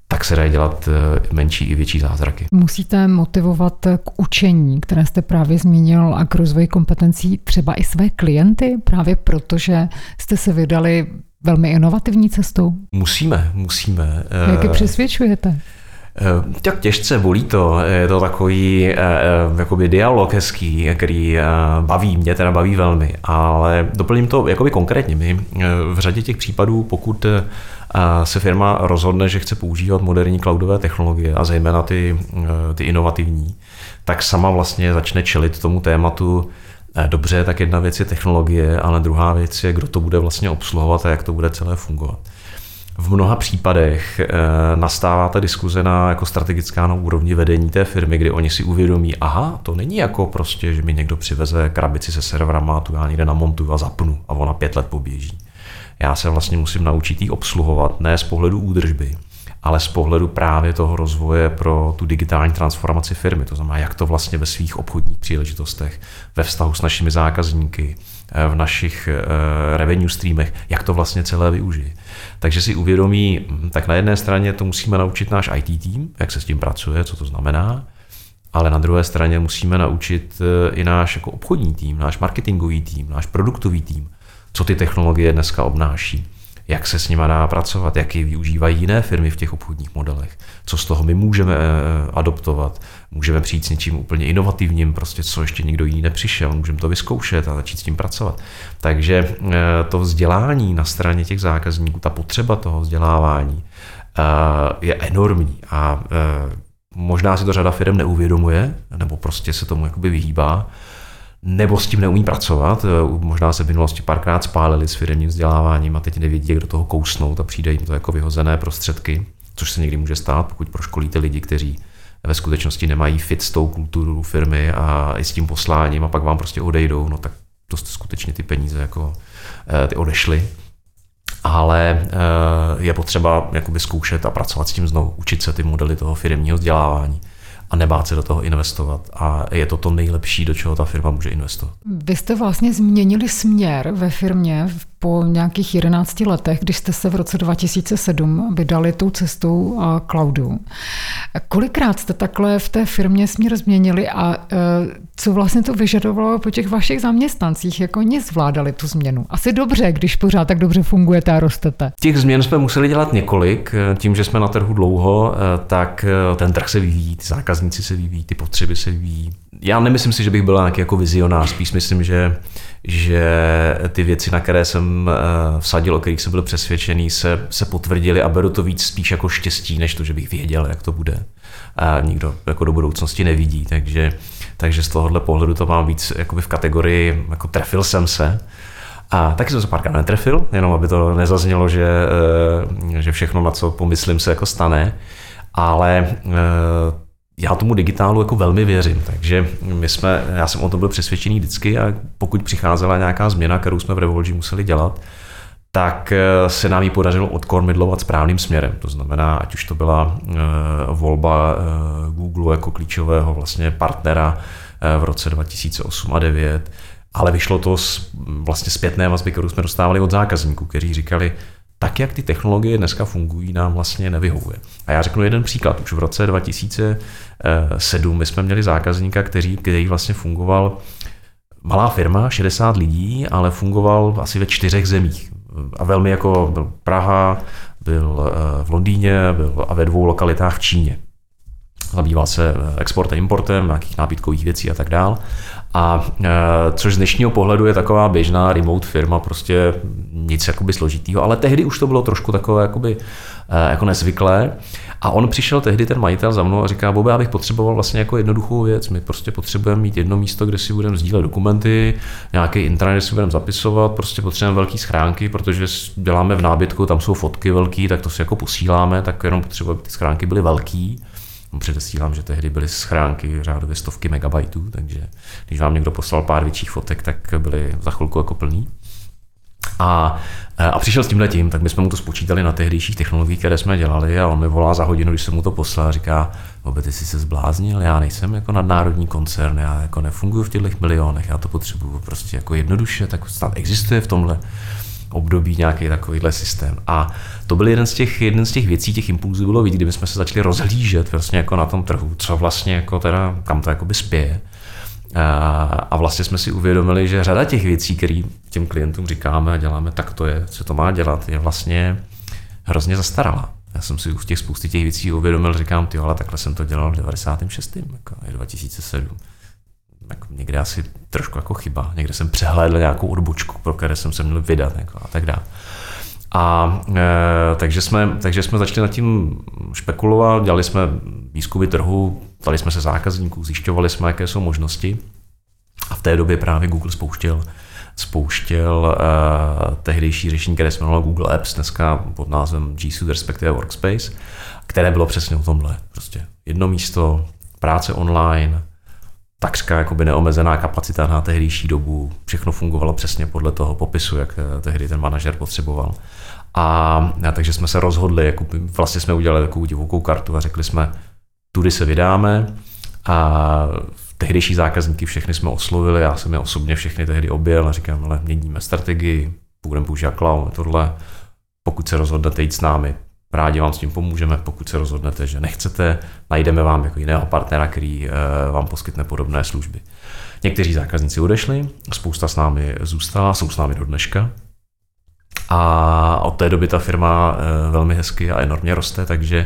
tak se dají dělat eh, menší i větší zázraky. Musíte motivovat k učení, které jste právě zmínil, a k rozvoji kompetencí třeba i své klienty, právě protože jste se vydali velmi inovativní cestou? Musíme, musíme. Jak je eh, přesvědčujete? Eh, tak těžce bolí to, je to takový eh, eh, jakoby dialog hezký, který baví, mě teda baví velmi, ale doplním to jakoby konkrétně. My v řadě těch případů, pokud se firma rozhodne, že chce používat moderní cloudové technologie a zejména ty, ty inovativní, tak sama vlastně začne čelit tomu tématu, dobře, tak jedna věc je technologie, ale druhá věc je, kdo to bude vlastně obsluhovat a jak to bude celé fungovat v mnoha případech e, nastává ta diskuze na jako strategická na úrovni vedení té firmy, kdy oni si uvědomí, aha, to není jako prostě, že mi někdo přiveze krabici se serverama, tu já někde namontuju a zapnu a ona pět let poběží. Já se vlastně musím naučit jí obsluhovat, ne z pohledu údržby, ale z pohledu právě toho rozvoje pro tu digitální transformaci firmy. To znamená, jak to vlastně ve svých obchodních příležitostech, ve vztahu s našimi zákazníky, eh, v našich eh, revenue streamech, jak to vlastně celé využije. Takže si uvědomí, hm, tak na jedné straně to musíme naučit náš IT tým, jak se s tím pracuje, co to znamená, ale na druhé straně musíme naučit eh, i náš jako obchodní tým, náš marketingový tým, náš produktový tým, co ty technologie dneska obnáší jak se s nimi dá pracovat, jak ji využívají jiné firmy v těch obchodních modelech, co z toho my můžeme eh, adoptovat. Můžeme přijít s něčím úplně inovativním, prostě co ještě nikdo jiný nepřišel, můžeme to vyzkoušet a začít s tím pracovat. Takže eh, to vzdělání na straně těch zákazníků, ta potřeba toho vzdělávání eh, je enormní a možná si to řada firm neuvědomuje, nebo prostě se tomu jakoby vyhýbá, nebo s tím neumí pracovat. Možná se v minulosti párkrát spálili s firmním vzděláváním a teď nevědí, jak do toho kousnout a přijde jim to jako vyhozené prostředky, což se někdy může stát, pokud proškolíte lidi, kteří ve skutečnosti nemají fit s tou kulturou firmy a i s tím posláním a pak vám prostě odejdou, no tak to jste skutečně ty peníze jako eh, ty odešly. Ale eh, je potřeba jakoby zkoušet a pracovat s tím znovu, učit se ty modely toho firmního vzdělávání a nebát se do toho investovat. A je to to nejlepší, do čeho ta firma může investovat. Vy jste vlastně změnili směr ve firmě po nějakých 11 letech, když jste se v roce 2007 vydali tou cestou cloudu. Kolikrát jste takhle v té firmě směr změnili a e, co vlastně to vyžadovalo po těch vašich zaměstnancích? Jak oni zvládali tu změnu? Asi dobře, když pořád tak dobře fungujete a rostete. Těch změn jsme museli dělat několik. Tím, že jsme na trhu dlouho, e, tak e, ten trh se vyvíjí, ty zákazníci se vyvíjí, ty potřeby se vyvíjí. Já nemyslím si, že bych byl nějaký jako vizionář, spíš myslím, že že ty věci, na které jsem eh, vsadil, o kterých jsem byl přesvědčený, se, se potvrdily a beru to víc spíš jako štěstí, než to, že bych věděl, jak to bude. A nikdo jako do budoucnosti nevidí, takže, takže z tohohle pohledu to mám víc v kategorii, jako trefil jsem se. A taky jsem se párkrát netrefil, jenom aby to nezaznělo, že, eh, že všechno, na co pomyslím, se jako stane. Ale eh, já tomu digitálu jako velmi věřím, takže my jsme, já jsem o tom byl přesvědčený vždycky a pokud přicházela nějaká změna, kterou jsme v Revolži museli dělat, tak eh, se nám ji podařilo odkormidlovat správným směrem. To znamená, ať už to byla eh, volba eh, Google jako klíčového vlastně partnera v roce 2008 a 2009, ale vyšlo to z vlastně zpětné vazby, kterou jsme dostávali od zákazníků, kteří říkali, tak, jak ty technologie dneska fungují, nám vlastně nevyhovuje. A já řeknu jeden příklad. Už v roce 2007 my jsme měli zákazníka, který, který vlastně fungoval malá firma, 60 lidí, ale fungoval asi ve čtyřech zemích. A velmi jako byl Praha, byl eh, v Londýně byl a ve dvou lokalitách v Číně. Zabýval se eh, exportem, importem, nějakých nábytkových věcí a tak dál. A e, což z dnešního pohledu je taková běžná remote firma, prostě nic jakoby složitýho, ale tehdy už to bylo trošku takové jakoby, e, jako nezvyklé. A on přišel tehdy, ten majitel za mnou a říká, Bobe, já bych potřeboval vlastně jako jednoduchou věc. My prostě potřebujeme mít jedno místo, kde si budeme sdílet dokumenty, nějaký intranet si budeme zapisovat, prostě potřebujeme velké schránky, protože děláme v nábytku, tam jsou fotky velké, tak to si jako posíláme, tak jenom potřebujeme, aby ty schránky byly velké. Předesílám, že tehdy byly schránky řádově stovky megabajtů, takže když vám někdo poslal pár větších fotek, tak byly za chvilku jako plný. A, a přišel s tímhle tím, tak my jsme mu to spočítali na tehdejších technologiích, které jsme dělali a on mi volá za hodinu, když jsem mu to poslal a říká, ty jsi se zbláznil, já nejsem jako nadnárodní koncern, já jako nefunguji v těchto milionech, já to potřebuju prostě jako jednoduše, tak snad existuje v tomhle období nějaký takovýhle systém. A to byl jeden z těch, jeden z těch věcí, těch impulzů bylo vidět, jsme se začali rozhlížet vlastně jako na tom trhu, co vlastně jako teda, kam to jakoby spěje. A vlastně jsme si uvědomili, že řada těch věcí, které těm klientům říkáme a děláme, tak to je, co to má dělat, je vlastně hrozně zastarala. Já jsem si v těch spousty těch věcí uvědomil, říkám, ty ale takhle jsem to dělal v 96. Jako je 2007 jako někde asi trošku jako chyba. Někde jsem přehlédl nějakou odbočku, pro které jsem se měl vydat jako a tak dále. A e, takže, jsme, takže jsme začali nad tím špekulovat, dělali jsme výzkumy trhu, ptali jsme se zákazníků, zjišťovali jsme, jaké jsou možnosti. A v té době právě Google spouštěl, spouštěl e, tehdejší řešení, které se jmenovalo Google Apps, dneska pod názvem G Suite, respektive Workspace, které bylo přesně o tomhle. Prostě jedno místo, práce online, takřka jakoby neomezená kapacita na tehdejší dobu. Všechno fungovalo přesně podle toho popisu, jak eh, tehdy ten manažer potřeboval. A, a takže jsme se rozhodli, jako vlastně jsme udělali takovou divokou kartu a řekli jsme, tudy se vydáme a tehdejší zákazníky všechny jsme oslovili, já jsem je osobně všechny tehdy objel a říkám, ale měníme strategii, budeme používat cloud, tohle, pokud se rozhodnete jít s námi, rádi vám s tím pomůžeme, pokud se rozhodnete, že nechcete, najdeme vám jako jiného partnera, který eh, vám poskytne podobné služby. Někteří zákazníci odešli, spousta s námi zůstala, jsou s námi do dneška. A od té doby ta firma eh, velmi hezky a enormně roste, takže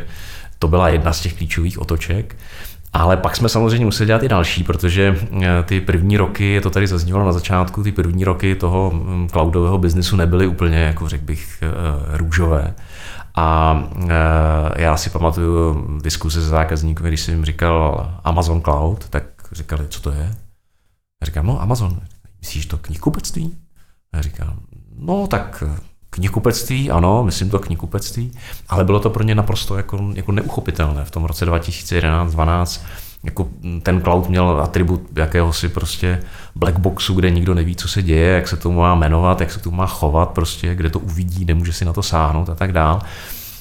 to byla jedna z těch klíčových otoček. Ale pak jsme samozřejmě museli dělat i další, protože eh, ty první roky, to tady zaznívalo na začátku, ty první roky toho hm, cloudového biznesu nebyly úplně, jako řekl bych, růžové. A e, já si pamatuju diskuse se zákazníky, když jsem jim říkal Amazon Cloud, tak říkali, co to je? Já říkám, no Amazon, myslíš to knihkupectví? Já říkám, no tak knihkupectví, ano, myslím to knihkupectví, ale bylo to pro ně naprosto jako, jako neuchopitelné. V tom roce 2011-2012 jako ten cloud měl atribut jakéhosi prostě black boxu, kde nikdo neví, co se děje, jak se to má jmenovat, jak se to má chovat, prostě, kde to uvidí, nemůže si na to sáhnout a tak dál.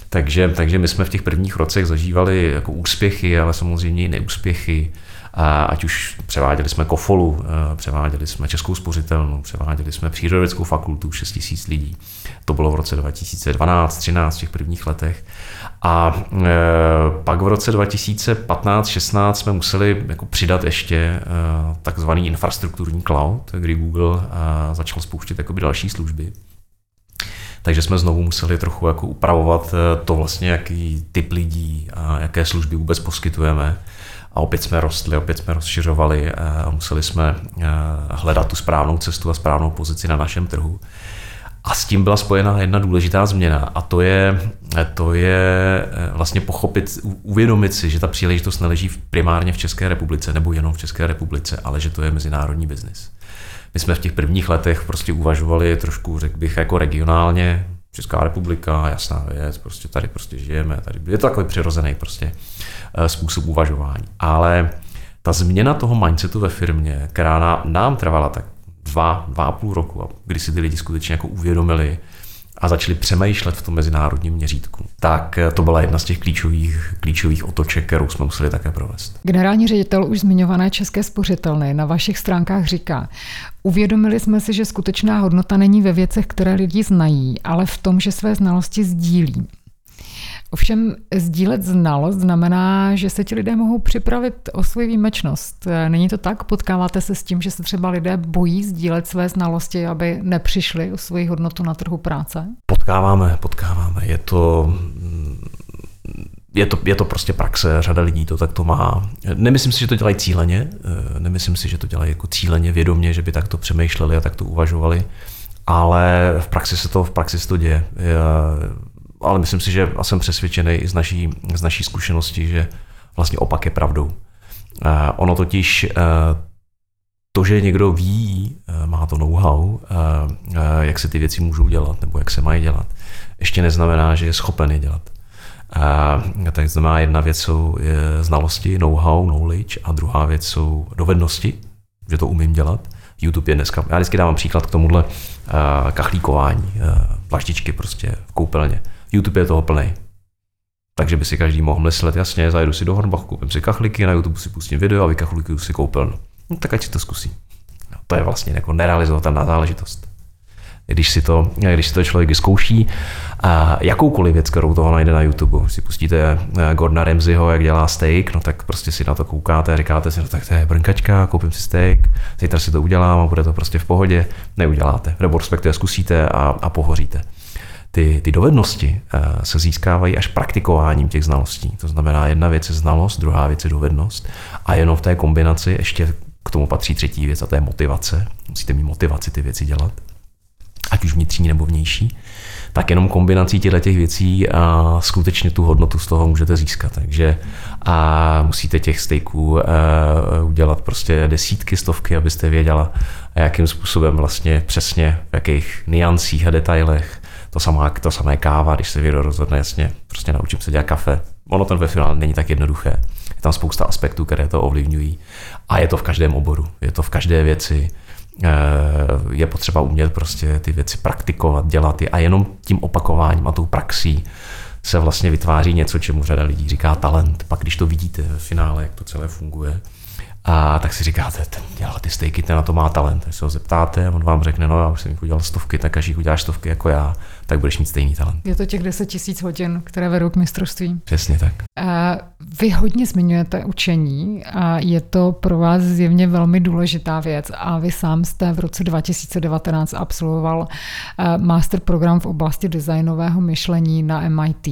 Takže, takže my jsme v těch prvních rocech zažívali jako úspěchy, ale samozřejmě i neúspěchy. A ať už převáděli jsme Kofolu, eh, převáděli jsme Českou spořitelnu, převáděli jsme Přírodovědeckou fakultu, 6 tisíc lidí. To bylo v roce 2012, 13 v těch prvních letech. A e, pak v roce 2015-16 jsme museli jako přidat ještě e, takzvaný infrastrukturní cloud, kdy Google e, začal spouštět jakoby další služby. Takže jsme znovu museli trochu jako upravovat to vlastně, jaký typ lidí a jaké služby vůbec poskytujeme. A opět jsme rostli, opět jsme rozšiřovali a museli jsme hledat tu správnou cestu a správnou pozici na našem trhu. A s tím byla spojena jedna důležitá změna a to je, to je eh, vlastně pochopit, uvědomit si, že ta příležitost neleží primárně v České republice nebo jenom v České republice, ale že to je mezinárodní biznis. My jsme v těch prvních letech prostě uvažovali trošku, řekl bych, jako regionálně, Česká republika, jasná věc, prostě tady prostě žijeme, tady je to takový přirozený prostě eh, způsob uvažování. Ale ta změna toho mindsetu ve firmě, která nám trvala tak dva, dva a půl roku, kdy si ty lidi skutečně jako uvědomili a začali přemýšlet v tom mezinárodním měřítku. Tak eh, to byla jedna z těch klíčových, klíčových otoček, kterou jsme museli také provést. Generální ředitel už zmiňované České spořitelny na vašich stránkách říká, uvědomili jsme si, že skutečná hodnota není ve věcech, které lidi znají, ale v tom, že své znalosti sdílí. Ovšem sdílet znalost znamená, že se ti lidé mohou připravit o svoji výjimečnost. Není to tak? Potkáváte se s tím, že se třeba lidé bojí sdílet své znalosti, aby nepřišli o svoji hodnotu na trhu práce? Potkáváme, potkáváme. Je to, je to, je to prostě praxe, řada lidí to tak to má. Nemyslím si, že to dělají cíleně, nemyslím si, že to dělají jako cíleně, vědomě, že by takto přemýšleli a takto uvažovali, ale v praxi se to, v praxi se to děje ale myslím si, že jsem přesvědčený i z naší, z naší zkušenosti, že vlastně opak je pravdou. Ono totiž to, že někdo ví, má to know-how, jak se ty věci můžou dělat nebo jak se mají dělat, ještě neznamená, že je schopen je dělat. A, tak znamená, jedna věc jsou znalosti, know-how, knowledge a druhá věc jsou dovednosti, že to umím dělat. YouTube je dneska, já vždycky dávám příklad k tomuhle kachlíkování, plaštičky prostě v koupelně. YouTube je toho plný. Takže by si každý mohl myslet, jasně, zajedu si do Hornbachu, koupím si kachliky, na YouTube si pustím video a vykachlukuju si koupelnu. No, tak ať si to zkusí. No, to je vlastně jako nerealizovatelná záležitost. Když si to, když si to člověk vyzkouší, a jakoukoliv věc, kterou toho najde na YouTube, si pustíte eh, Gordona Ramsayho, jak dělá steak, no tak prostě si na to koukáte a říkáte si, no tak to je brnkačka, koupím si steak, zítra si to udělám a bude to prostě v pohodě, neuděláte, nebo respektive zkusíte a, a pohoříte ty, ty dovednosti eh, se získávají až praktikováním těch znalostí. To znamená, jedna věc je znalost, druhá věc je dovednost a jenom v té kombinaci ještě k tomu patří třetí věc a to je motivace. Musíte mít motivaci ty věci dělat, ať už vnitřní nebo vnější. Tak jenom kombinací těchto těch věcí a skutečně tu hodnotu z toho můžete získat. Takže a musíte těch stejků eh, udělat prostě desítky, stovky, abyste věděla, jakým způsobem vlastně přesně, v jakých niancích a detailech to samé, to samé káva, když se někdo rozhodne, jasně, prostě naučím se dělat kafe. Ono ten ve finále není tak jednoduché. Je tam spousta aspektů, které to ovlivňují. A je to v každém oboru, je to v každé věci. Eh, je potřeba umět prostě ty věci praktikovat, dělat je a jenom tím opakováním a tou praxí se vlastně vytváří něco, čemu řada lidí říká talent. Pak když to vidíte v finále, jak to celé funguje, a tak si říkáte, ten dělá ty stejky, ten na to má talent. Když se ho zeptáte on vám řekne, no já už jsem jich udělal stovky, tak každý uděláš stovky jako já, tak budeš mít stejný talent. Je to těch 10 tisíc hodin, které vedou k mistrovství. Přesně tak. A vy hodně zmiňujete učení a je to pro vás zjevně velmi důležitá věc a vy sám jste v roce 2019 absolvoval eh, master program v oblasti designového myšlení na MIT.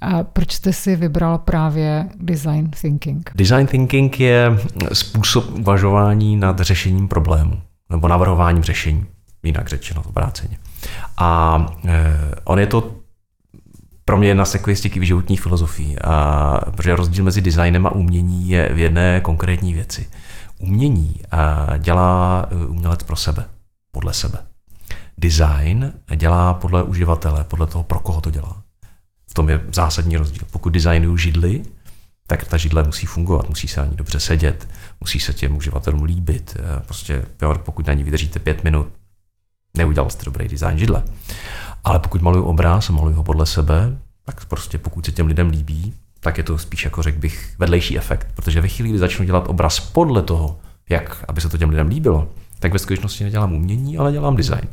A proč jste si vybral právě design thinking? Design thinking je způsob uvažování nad řešením problému nebo navrhováním řešení, jinak řečeno obráceně. A e, on je to pro mě jedna z takových těch životních filozofií, a, protože rozdíl mezi designem a umění je v jedné konkrétní věci. Umění a, dělá e, umělec pro sebe, podle sebe. Design dělá podle uživatele, podle toho, pro koho to dělá. V tom je zásadní rozdíl. Pokud designuju židly, tak ta židle musí fungovat, musí se na ní dobře sedět, musí se těm uživatelům líbit. Eh, prostě pokud na ní vydržíte pět minut, neudělal jste dobrý design židle. Ale pokud maluju obraz a maluju ho podle sebe, tak prostě pokud se těm lidem líbí, tak je to spíš jako řekl bych vedlejší efekt. Protože ve chvíli, kdy začnu dělat obraz podle toho, jak aby se to těm lidem líbilo, tak ve skutečnosti nedělám umění, ale dělám design.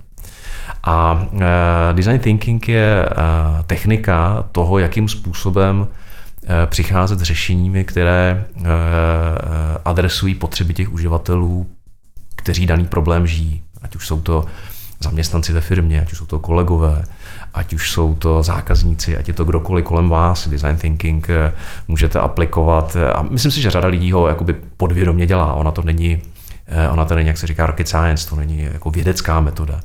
A uh, design thinking je uh, technika toho, jakým způsobem uh, přicházet s řešeními, které uh, adresují potřeby těch uživatelů, kteří daný problém žijí. Ať už jsou to zaměstnanci ve firmě, ať už jsou to kolegové, ať už jsou to zákazníci, ať je to kdokoliv kolem vás, design thinking můžete aplikovat. A myslím si, že řada lidí ho jakoby podvědomě dělá. Ona to není, ona to není, jak se říká, rocket science, to není jako vědecká metoda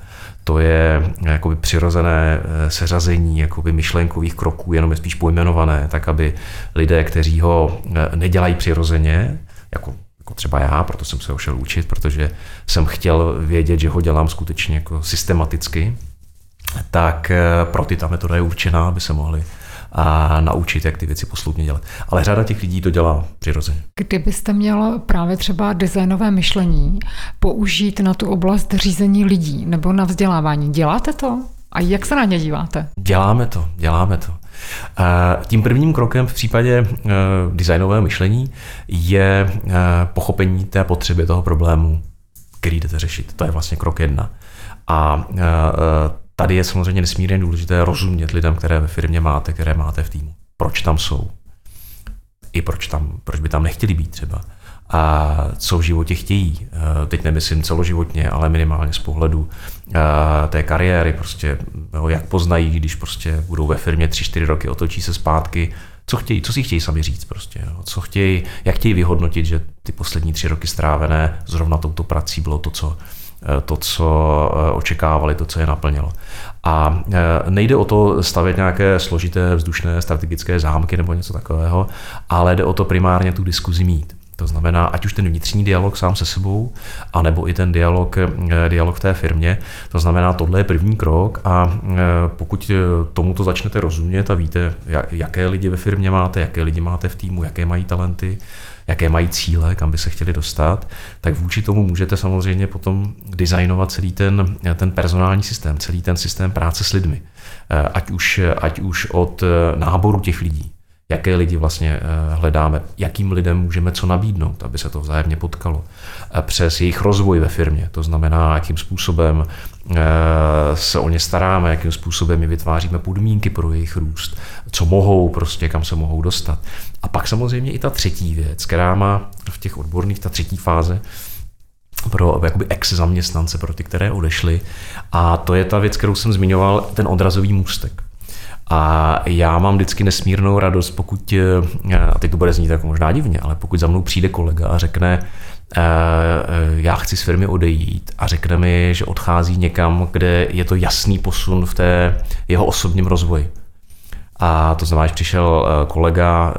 to je jakoby přirozené eh, seřazení jakoby myšlenkových kroků, jenom je spíš pojmenované, tak aby lidé, kteří ho eh, nedělají přirozeně, jako, jako třeba já, proto jsem se ho šel učit, protože jsem chtěl vědět, že ho dělám skutečně jako systematicky, tak eh, pro ty ta metoda je určená, aby se mohli a naučit, jak ty věci posloupně dělat. Ale řada těch lidí to dělá přirozeně. Kdybyste měl právě třeba designové myšlení použít na tu oblast řízení lidí nebo na vzdělávání, děláte to? A jak se na ně díváte? Děláme to, děláme to. Tím prvním krokem v případě e, designového myšlení je e, pochopení té potřeby toho problému, který jdete řešit. To je vlastně krok jedna. A e, tady je samozřejmě nesmírně důležité rozumět lidem, které ve firmě máte, které máte v týmu. Proč tam jsou? I proč, tam, proč by tam nechtěli být třeba? A co v životě chtějí? Eh, teď nemyslím celoživotně, ale minimálně z pohledu eh, té kariéry, prostě, jak poznají, když prostě budou ve firmě 3-4 roky, otočí se zpátky, co chtějí, co si chtějí sami říct prostě, jo? co chtějí, jak chtějí vyhodnotit, že ty poslední tři roky strávené zrovna touto prací bylo to, co, Eh, to, co eh, očekávali, to, co je naplnilo. A eh, nejde o to stavět nějaké složité vzdušné strategické zámky nebo něco takového, ale jde o to primárně tu diskuzi mít. To znamená, ať už ten vnitřní dialog sám se sebou, anebo i ten dialog, dialog v té firmě. To znamená, tohle je první krok a pokud tomuto začnete rozumět a víte, jaké lidi ve firmě máte, jaké lidi máte v týmu, jaké mají talenty, jaké mají cíle, kam by se chtěli dostat, tak vůči tomu můžete samozřejmě potom designovat celý ten, ten personální systém, celý ten systém práce s lidmi. Eh, ať už, ať už od eh, náboru těch lidí, jaké lidi vlastně eh, hledáme, jakým lidem můžeme co nabídnout, aby se to vzájemně potkalo, přes jejich rozvoj ve firmě, to znamená, jakým způsobem se o ně staráme, jakým způsobem my vytváříme podmínky pro jejich růst, co mohou prostě, kam se mohou dostat. A pak samozřejmě i ta třetí věc, která má v těch odborných, ta třetí fáze, pro jakoby ex-zaměstnance, pro ty, které odešly. A to je ta věc, kterou jsem zmiňoval, ten odrazový můstek. A já mám vždycky nesmírnou radost, pokud, eh, a teď to bude znít jako možná divně, ale pokud za mnou přijde kolega a řekne, eh, eh, já chci z firmy odejít a řekne mi, že odchází někam, kde je to jasný posun v té jeho osobním rozvoji. A to znamená, že přišel kolega,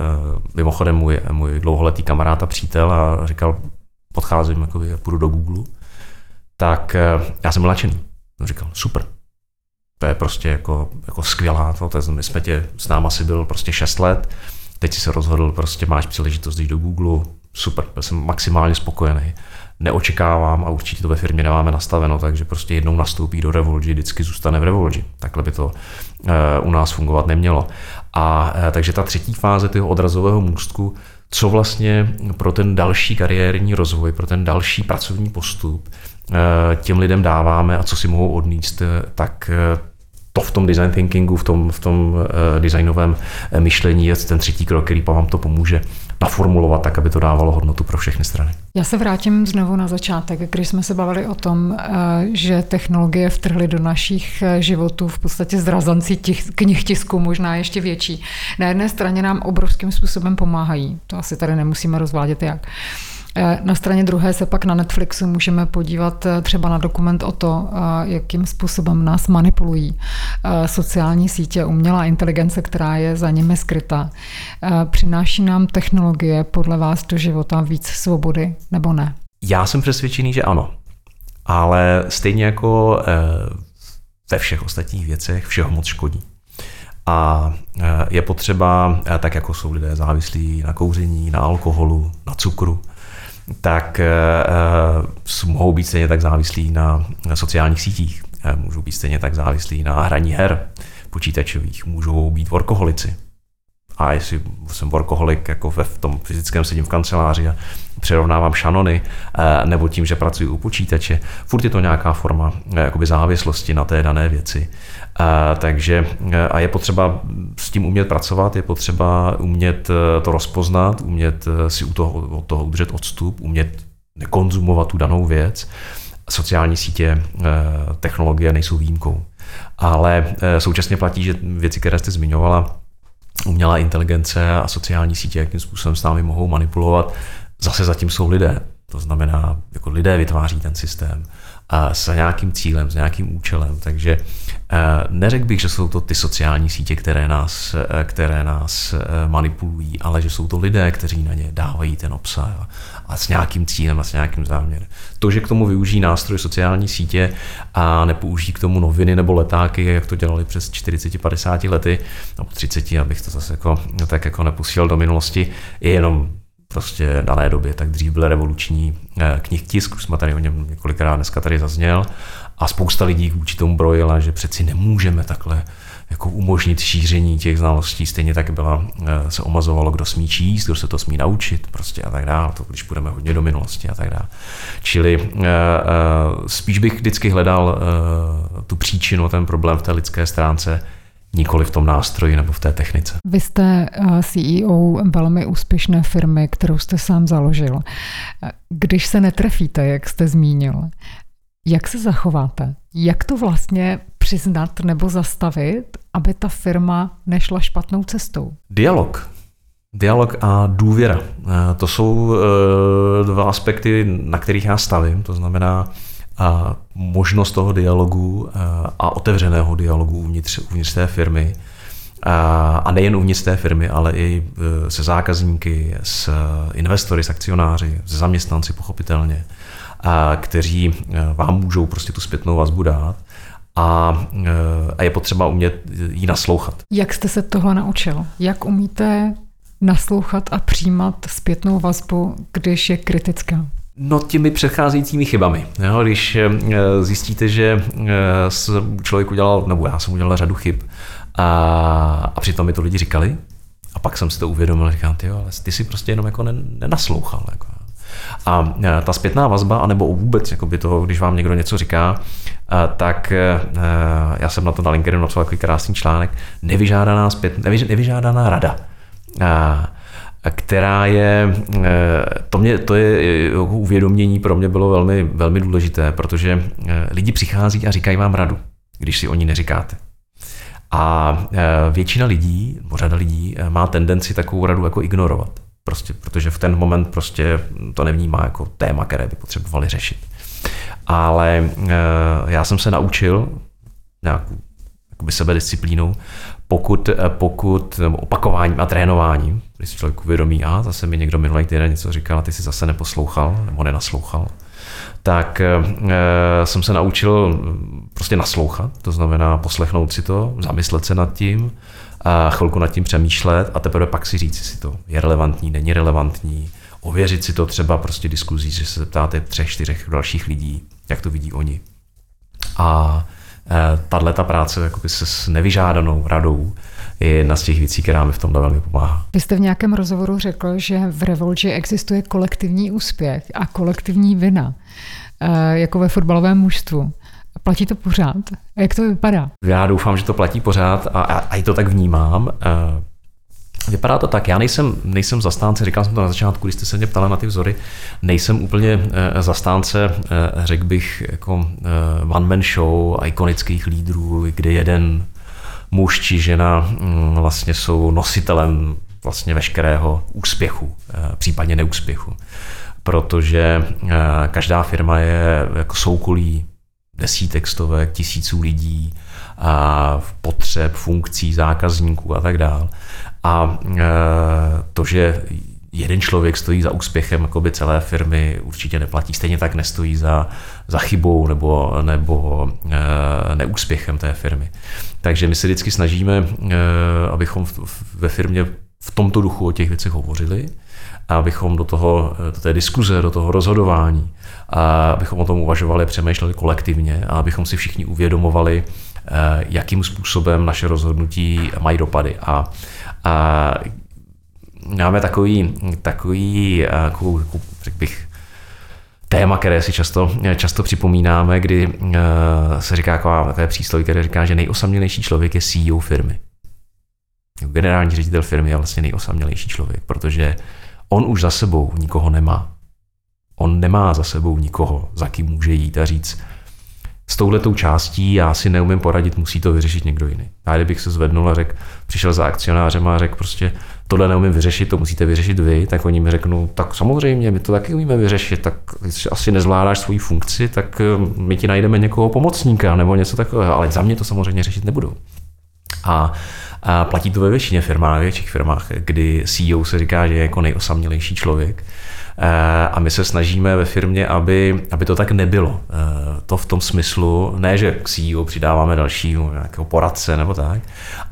mimochodem můj, můj dlouholetý kamarád a přítel a říkal, podcházím, jako půjdu do Google, tak já jsem byl nadšený. Říkal, super, to je prostě jako, jako skvělá, to, to, my jsme tě, s náma si byl prostě 6 let teď si se rozhodl, prostě máš příležitost jít do Google, super, jsem maximálně spokojený. Neočekávám a určitě to ve firmě nemáme nastaveno, takže prostě jednou nastoupí do Revolgy, vždycky zůstane v Revolgy. Takhle by to uh, u nás fungovat nemělo. A uh, takže ta třetí fáze toho odrazového můstku, co vlastně pro ten další kariérní rozvoj, pro ten další pracovní postup těm lidem dáváme a co si mohou odníst, tak to v tom design thinkingu, v tom, v tom designovém myšlení je ten třetí krok, který vám to pomůže naformulovat tak, aby to dávalo hodnotu pro všechny strany. Já se vrátím znovu na začátek, když jsme se bavili o tom, eh, že technologie vtrhly do našich eh, životů v podstatě zrazanci těch knih tisku, možná ještě větší. Na jedné straně nám obrovským způsobem pomáhají, to asi tady nemusíme rozvádět jak. Eh, na straně druhé se pak na Netflixu můžeme podívat eh, třeba na dokument o to, eh, jakým způsobem nás manipulují sociální sítě, umělá inteligence, která je za nimi skryta. Přináší nám technologie podle vás do života víc svobody nebo ne? Já jsem přesvědčený, že ano. Ale stejně jako ve všech ostatních věcech všeho moc škodí. A je potřeba, tak jako jsou lidé závislí na kouření, na alkoholu, na cukru, tak uh, mohou být stejně tak závislí na, na sociálních sítích, uh, můžou být stejně tak závislí na hraní her počítačových, můžou být workoholici. A jestli jsem workoholik jako ve v tom fyzickém sedím v kanceláři a přirovnávám šanony, nebo tím, že pracuji u počítače, furt je to nějaká forma jakoby závislosti na té dané věci. A, takže a je potřeba s tím umět pracovat, je potřeba umět e, to rozpoznat, umět e, si u toho, od toho udržet odstup, umět nekonzumovat tu danou věc. Sociální sítě, e, technologie nejsou výjimkou. Ale současně platí, že věci, které jste zmiňovala, umělá inteligence a sociální sítě, jakým způsobem s námi mohou manipulovat, zase zatím jsou lidé. To znamená, jako lidé vytváří ten systém s nějakým cílem, s nějakým účelem. Takže eh, neřekl bych, že jsou to ty sociální sítě, které nás, eh, které nás eh, manipulují, ale že jsou to lidé, kteří na ně dávají ten obsah a s nějakým cílem a s nějakým záměrem. To, že k tomu využijí nástroj sociální sítě a nepoužijí k tomu noviny nebo letáky, jak to dělali přes 40-50 lety, nebo 30, abych to zase jako, tak jako nepustil do minulosti, je jenom prostě dané době, tak dřív byl revoluční eh, knih tisk, už jsme tady o něm několikrát dneska tady zazněl a spousta lidí vůči tomu brojila, že přeci nemůžeme takhle jako umožnit šíření těch znalostí. Stejně tak byla, eh, se omazovalo, kdo smí číst, kdo se to smí naučit prostě a tak dále, to když půjdeme hodně do minulosti a tak dále. Čili eh, spíš bych vždycky hledal tu příčinu, ten problém v té lidské stránce, nikoli v tom nástroji nebo v té technice. Vy jste eh, CEO velmi úspěšné firmy, kterou jste sám založil. Když se netrefíte, jak jste zmínil, jak se zachováte? Jak to vlastně přiznat nebo zastavit, aby ta firma nešla špatnou cestou? Dialog. Dialog a důvěra. Eh, to jsou eh, dva aspekty, na kterých já stavím. To znamená, a možnost toho dialogu a otevřeného dialogu uvnitř, uvnitř té firmy. A nejen uvnitř té firmy, ale i e, se zákazníky, s investory, s akcionáři, s zaměstnanci pochopitelně, a kteří vám můžou prostě tu zpětnou vazbu dát a, a je potřeba umět jí naslouchat. Jak jste se toho naučil? Jak umíte naslouchat a přijímat zpětnou vazbu, když je kritická? No těmi předcházejícími chybami. Jo, když eh, zjistíte, že eh, člověk udělal, nebo já jsem udělal řadu chyb a, a přitom mi to lidi říkali a pak jsem si to uvědomil, říkám, ty, ale ty si prostě jenom jako nenaslouchal. Jako. A eh, ta zpětná vazba, anebo vůbec jakoby toho, když vám někdo něco říká, tak já jsem na to na LinkedIn napsal takový krásný článek, nevyžádaná, zpět, nevyžádaná rada která je, eh, to, mě, to je jako uvědomění pro mě bylo velmi, velmi důležité, protože eh, lidi přichází a říkají vám radu, když si o ní neříkáte. A eh, většina lidí, řada lidí, má tendenci takovou radu jako ignorovat. Prostě, protože v ten moment prostě to nevnímá jako téma, které by potřebovali řešit. Ale já jsem se naučil nějakou sebedisciplínou, pokud, pokud opakováním a trénováním, když si člověk uvědomí, a zase mi někdo minulý týden něco říkal ty si zase neposlouchal nebo nenaslouchal, tak e, jsem se naučil prostě naslouchat, to znamená poslechnout si to, zamyslet se nad tím, a chvilku nad tím přemýšlet a teprve pak si říct, jestli to je relevantní, není relevantní, ověřit si to třeba prostě diskuzí, že se zeptáte třech, čtyřech dalších lidí, jak to vidí oni. A tahle ta práce jakoby se s nevyžádanou radou je jedna z těch věcí, která mi v tomhle velmi pomáhá. Vy jste v nějakém rozhovoru řekl, že v Revolži existuje kolektivní úspěch a kolektivní vina, e, jako ve fotbalovém mužstvu. Platí to pořád? A jak to vypadá? Já doufám, že to platí pořád a, a, a i to tak vnímám. Vypadá to tak, já nejsem, nejsem zastánce, říkal jsem to na začátku, když jste se mě ptala na ty vzory, nejsem úplně eh, zastánce, eh, řekl bych, jako eh, one-man show, ikonických lídrů, kde jeden muž či žena mm, vlastně jsou nositelem vlastně veškerého úspěchu, případně neúspěchu. Protože každá firma je jako soukolí desítek, stovek, tisíců lidí, a potřeb, funkcí, zákazníků a tak dále. A e, to, že jeden člověk stojí za úspěchem jakoby celé firmy, určitě neplatí. Stejně tak nestojí za, za chybou nebo, nebo e, neúspěchem té firmy. Takže my se vždycky snažíme, e, abychom ve firmě v tomto duchu o těch věcech hovořili, a abychom do, toho, do té diskuze, do toho rozhodování, a abychom o tom uvažovali, přemýšleli kolektivně a abychom si všichni uvědomovali, jakým způsobem naše rozhodnutí mají dopady. A a máme takový, takový jako, řekl bych, téma, které si často, často připomínáme, kdy uh, se říká taková, takové přísloví, které říká, že nejosamělejší člověk je CEO firmy. Generální ředitel firmy je vlastně nejosamělejší člověk, protože on už za sebou nikoho nemá. On nemá za sebou nikoho, za kým může jít a říct, s touhletou částí já si neumím poradit, musí to vyřešit někdo jiný. Já kdybych se zvednul a řekl, přišel za akcionářem a řekl prostě, tohle neumím vyřešit, to musíte vyřešit vy, tak oni mi řeknou, tak samozřejmě, my to taky umíme vyřešit, tak když asi nezvládáš svoji funkci, tak eh, my ti najdeme někoho pomocníka nebo něco takového, ale za mě to samozřejmě řešit nebudou. A a platí to ve většině firmách, ve větších firmách, kdy CEO se říká, že je jako nejosamělejší člověk. Eh, a my se snažíme ve firmě, aby, aby to tak nebylo. Eh, to v tom smyslu, ne, že k CEO přidáváme dalšího nějakého poradce nebo tak,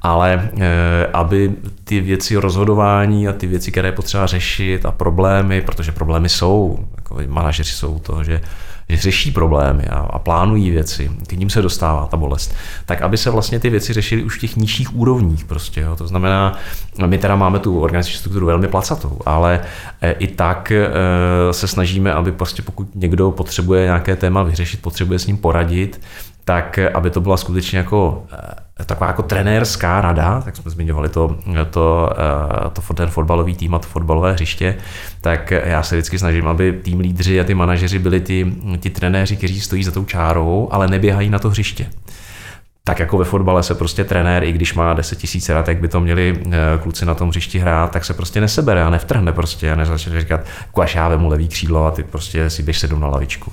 ale eh, aby ty věci rozhodování a ty věci, které je potřeba řešit a problémy, protože problémy jsou, jako manažeři jsou to, že že řeší problémy a, a plánují věci, k ním se dostává ta bolest, tak aby se vlastně ty věci řešily už v těch nižších úrovních prostě. Jo. To znamená, my teda máme tu organizační strukturu velmi placatou, ale e, i tak e, se snažíme, aby prostě pokud někdo potřebuje nějaké téma vyřešit, potřebuje s ním poradit, tak aby to byla skutečně jako eh, taková jako trenérská rada, tak jsme zmiňovali to, to, eh, to ten fotbalový tým a to fotbalové hřiště, tak já se vždycky snažím, aby tým lídři a ty manažeři byli ty, ty trenéři, kteří stojí za tou čárou, ale neběhají na to hřiště tak jako ve fotbale se prostě trenér, i když má 10 tisíc rad, jak by to měli eh, kluci na tom hřišti hrát, tak se prostě nesebere a nevtrhne prostě a nezačne říkat, až já vemu levý křídlo a ty prostě si běž sedm na lavičku.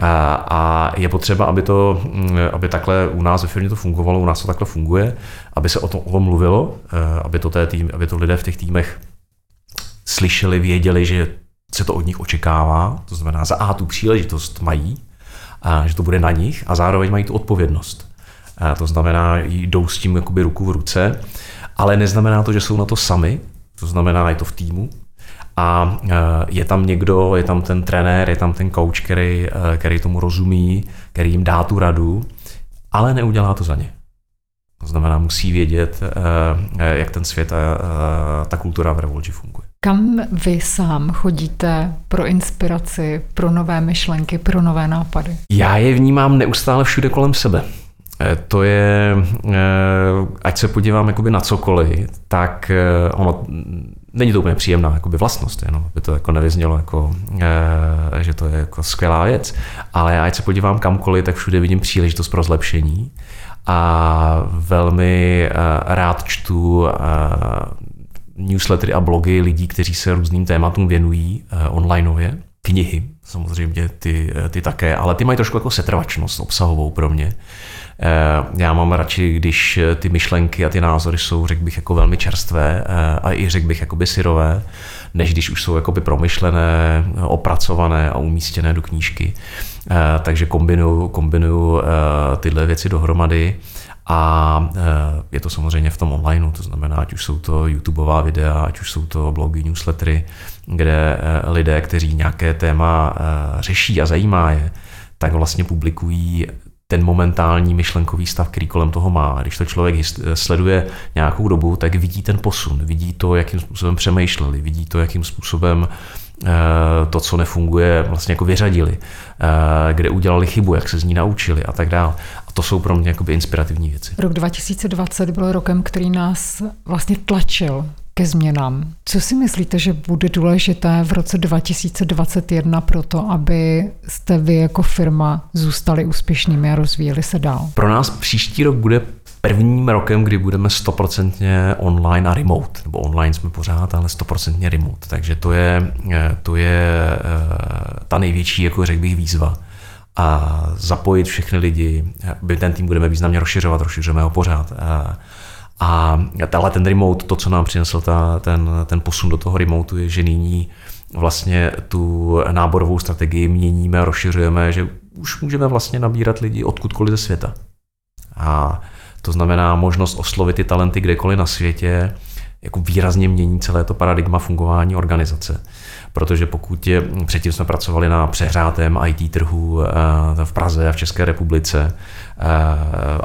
A, a je potřeba, aby, to, mm, aby takhle u nás ve firmě to fungovalo, u nás to takhle funguje, aby se o tom, o tom mluvilo, eh, aby to, té tým, aby to lidé v těch týmech slyšeli, věděli, že se to od nich očekává, to znamená za A tu příležitost mají, a že to bude na nich a zároveň mají tu odpovědnost. A to znamená, jdou s tím jakoby ruku v ruce, ale neznamená to, že jsou na to sami, to znamená, je to v týmu, a e, je tam někdo, je tam ten trenér, je tam ten coach, který, e, který tomu rozumí, který jim dá tu radu, ale neudělá to za ně. To znamená, musí vědět, e, jak ten svět a ta kultura v Revolži funguje. Kam vy sám chodíte pro inspiraci, pro nové myšlenky, pro nové nápady? Já je vnímám neustále všude kolem sebe. Eh, to je, eh, ať se podívám jakoby na cokoliv, tak eh, ono není to úplně příjemná jakoby vlastnost, jenom aby to jako nevyznělo, jako, že to je jako skvělá věc, ale ať se podívám kamkoliv, tak všude vidím příležitost pro zlepšení a velmi rád čtu newslettery a blogy lidí, kteří se různým tématům věnují onlineově. Knihy, samozřejmě ty, ty také, ale ty mají trošku jako setrvačnost obsahovou pro mě Já mám radši, když ty myšlenky a ty názory jsou, řekl bych, jako velmi čerstvé a i řekl bych, jakoby syrové, než když už jsou jakoby promyšlené, opracované a umístěné do knížky. Takže kombinuju, kombinuju tyhle věci dohromady. A je to samozřejmě v tom online, to znamená, ať už jsou to YouTubeová videa, ať už jsou to blogy, newslettery, kde lidé, kteří nějaké téma řeší a zajímá je, tak vlastně publikují ten momentální myšlenkový stav, který kolem toho má. Když to člověk sleduje nějakou dobu, tak vidí ten posun, vidí to, jakým způsobem přemýšleli, vidí to, jakým způsobem eh, to, co nefunguje, vlastně jako vyřadili, eh, kde udělali chybu, jak se z ní naučili a tak dále. A to jsou pro mě jakoby inspirativní věci. Rok 2020 byl rokem, který nás vlastně tlačil ke změnám. Co si myslíte, že bude důležité v roce 2021 pro to, aby jste vy jako firma zůstali úspěšnými a rozvíjeli se dál? Pro nás příští rok bude prvním rokem, kdy budeme stoprocentně online a remote. Nebo online jsme pořád, ale stoprocentně remote. Takže to je, to je eh, ta největší, jako řekl bych, výzva a zapojit všechny lidi. My ten tým budeme významně rozšiřovat, rozšiřujeme ho pořád. A a ale ten remote, to, co nám přinesl ta, ten, ten posun do toho remotu, je, že nyní vlastně tu náborovou strategii měníme, rozšiřujeme, že už můžeme vlastně nabírat lidi odkudkoliv ze světa. A to znamená možnost oslovit ty talenty kdekoliv na světě, jako výrazně mění celé to paradigma fungování organizace. Protože pokud je, předtím jsme pracovali na přehrátém IT trhu eh, v Praze a v České republice eh,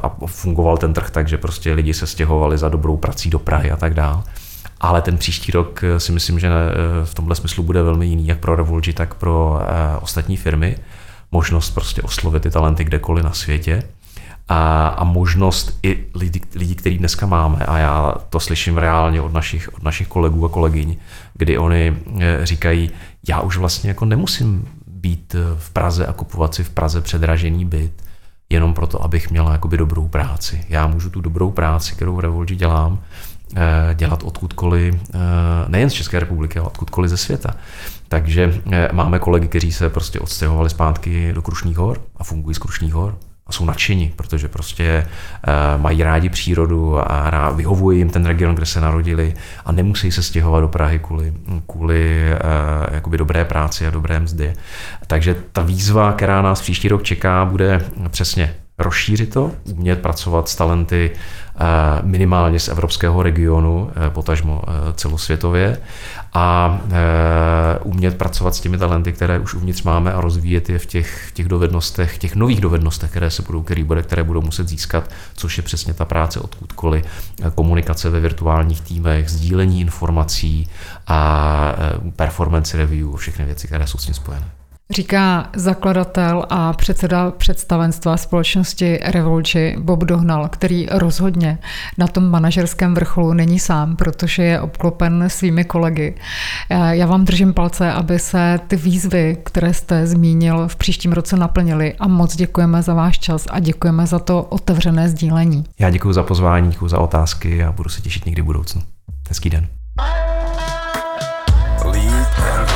a fungoval ten trh tak, že prostě lidi se stěhovali za dobrou prací do Prahy a tak dále. Ale ten příští rok eh, si myslím, že v tomhle smyslu bude velmi jiný, jak pro Revolgi, tak pro ostatní firmy. Možnost prostě oslovit ty talenty kdekoliv na světě a, a možnost i lidí, lidí, který dneska máme, a já to slyším reálně od našich, od našich kolegů a kolegyň, kdy oni eh, říkají, já už vlastně jako nemusím být eh, v Praze a kupovat si v Praze předražený byt, jenom proto, abych měla jakoby dobrou práci. Já můžu tu dobrou práci, kterou v Revolži dělám, eh, dělat odkudkoliv, nejen z České republiky, ale odkudkoliv ze světa. Takže máme kolegy, kteří se prostě odstěhovali zpátky do Krušných hor a fungují z Krušných hor a jsou nadšení, protože prostě uh, mají rádi přírodu a vyhovuje jim ten region, kde se narodili a nemusí se stěhovat do Prahy kvůli, kvůli uh, jakoby dobré práci a dobré mzdy. Takže ta výzva, která nás příští rok čeká, bude přesně rozšířit to, umět pracovat s talenty eh, minimálně z evropského regionu, potažmo celosvětově a umět pracovat s těmi talenty, které už uvnitř máme a rozvíjet je v těch, těch dovednostech, těch nových dovednostech, které se budou, které, bude, které budou muset získat, což je přesně ta práce odkudkoliv, komunikace ve virtuálních týmech, sdílení informací a performance review, všechny věci, které jsou s tím spojené. Říká zakladatel a předseda představenstva společnosti Revolči Bob Dohnal, který rozhodně na tom manažerském vrcholu není sám, protože je obklopen svými kolegy. Já vám držím palce, aby se ty výzvy, které jste zmínil, v příštím roce naplnily a moc děkujeme za váš čas a děkujeme za to otevřené sdílení. Já děkuji za pozvání, děkuji za otázky a budu se těšit někdy v budoucnu. Hezký den. Lead and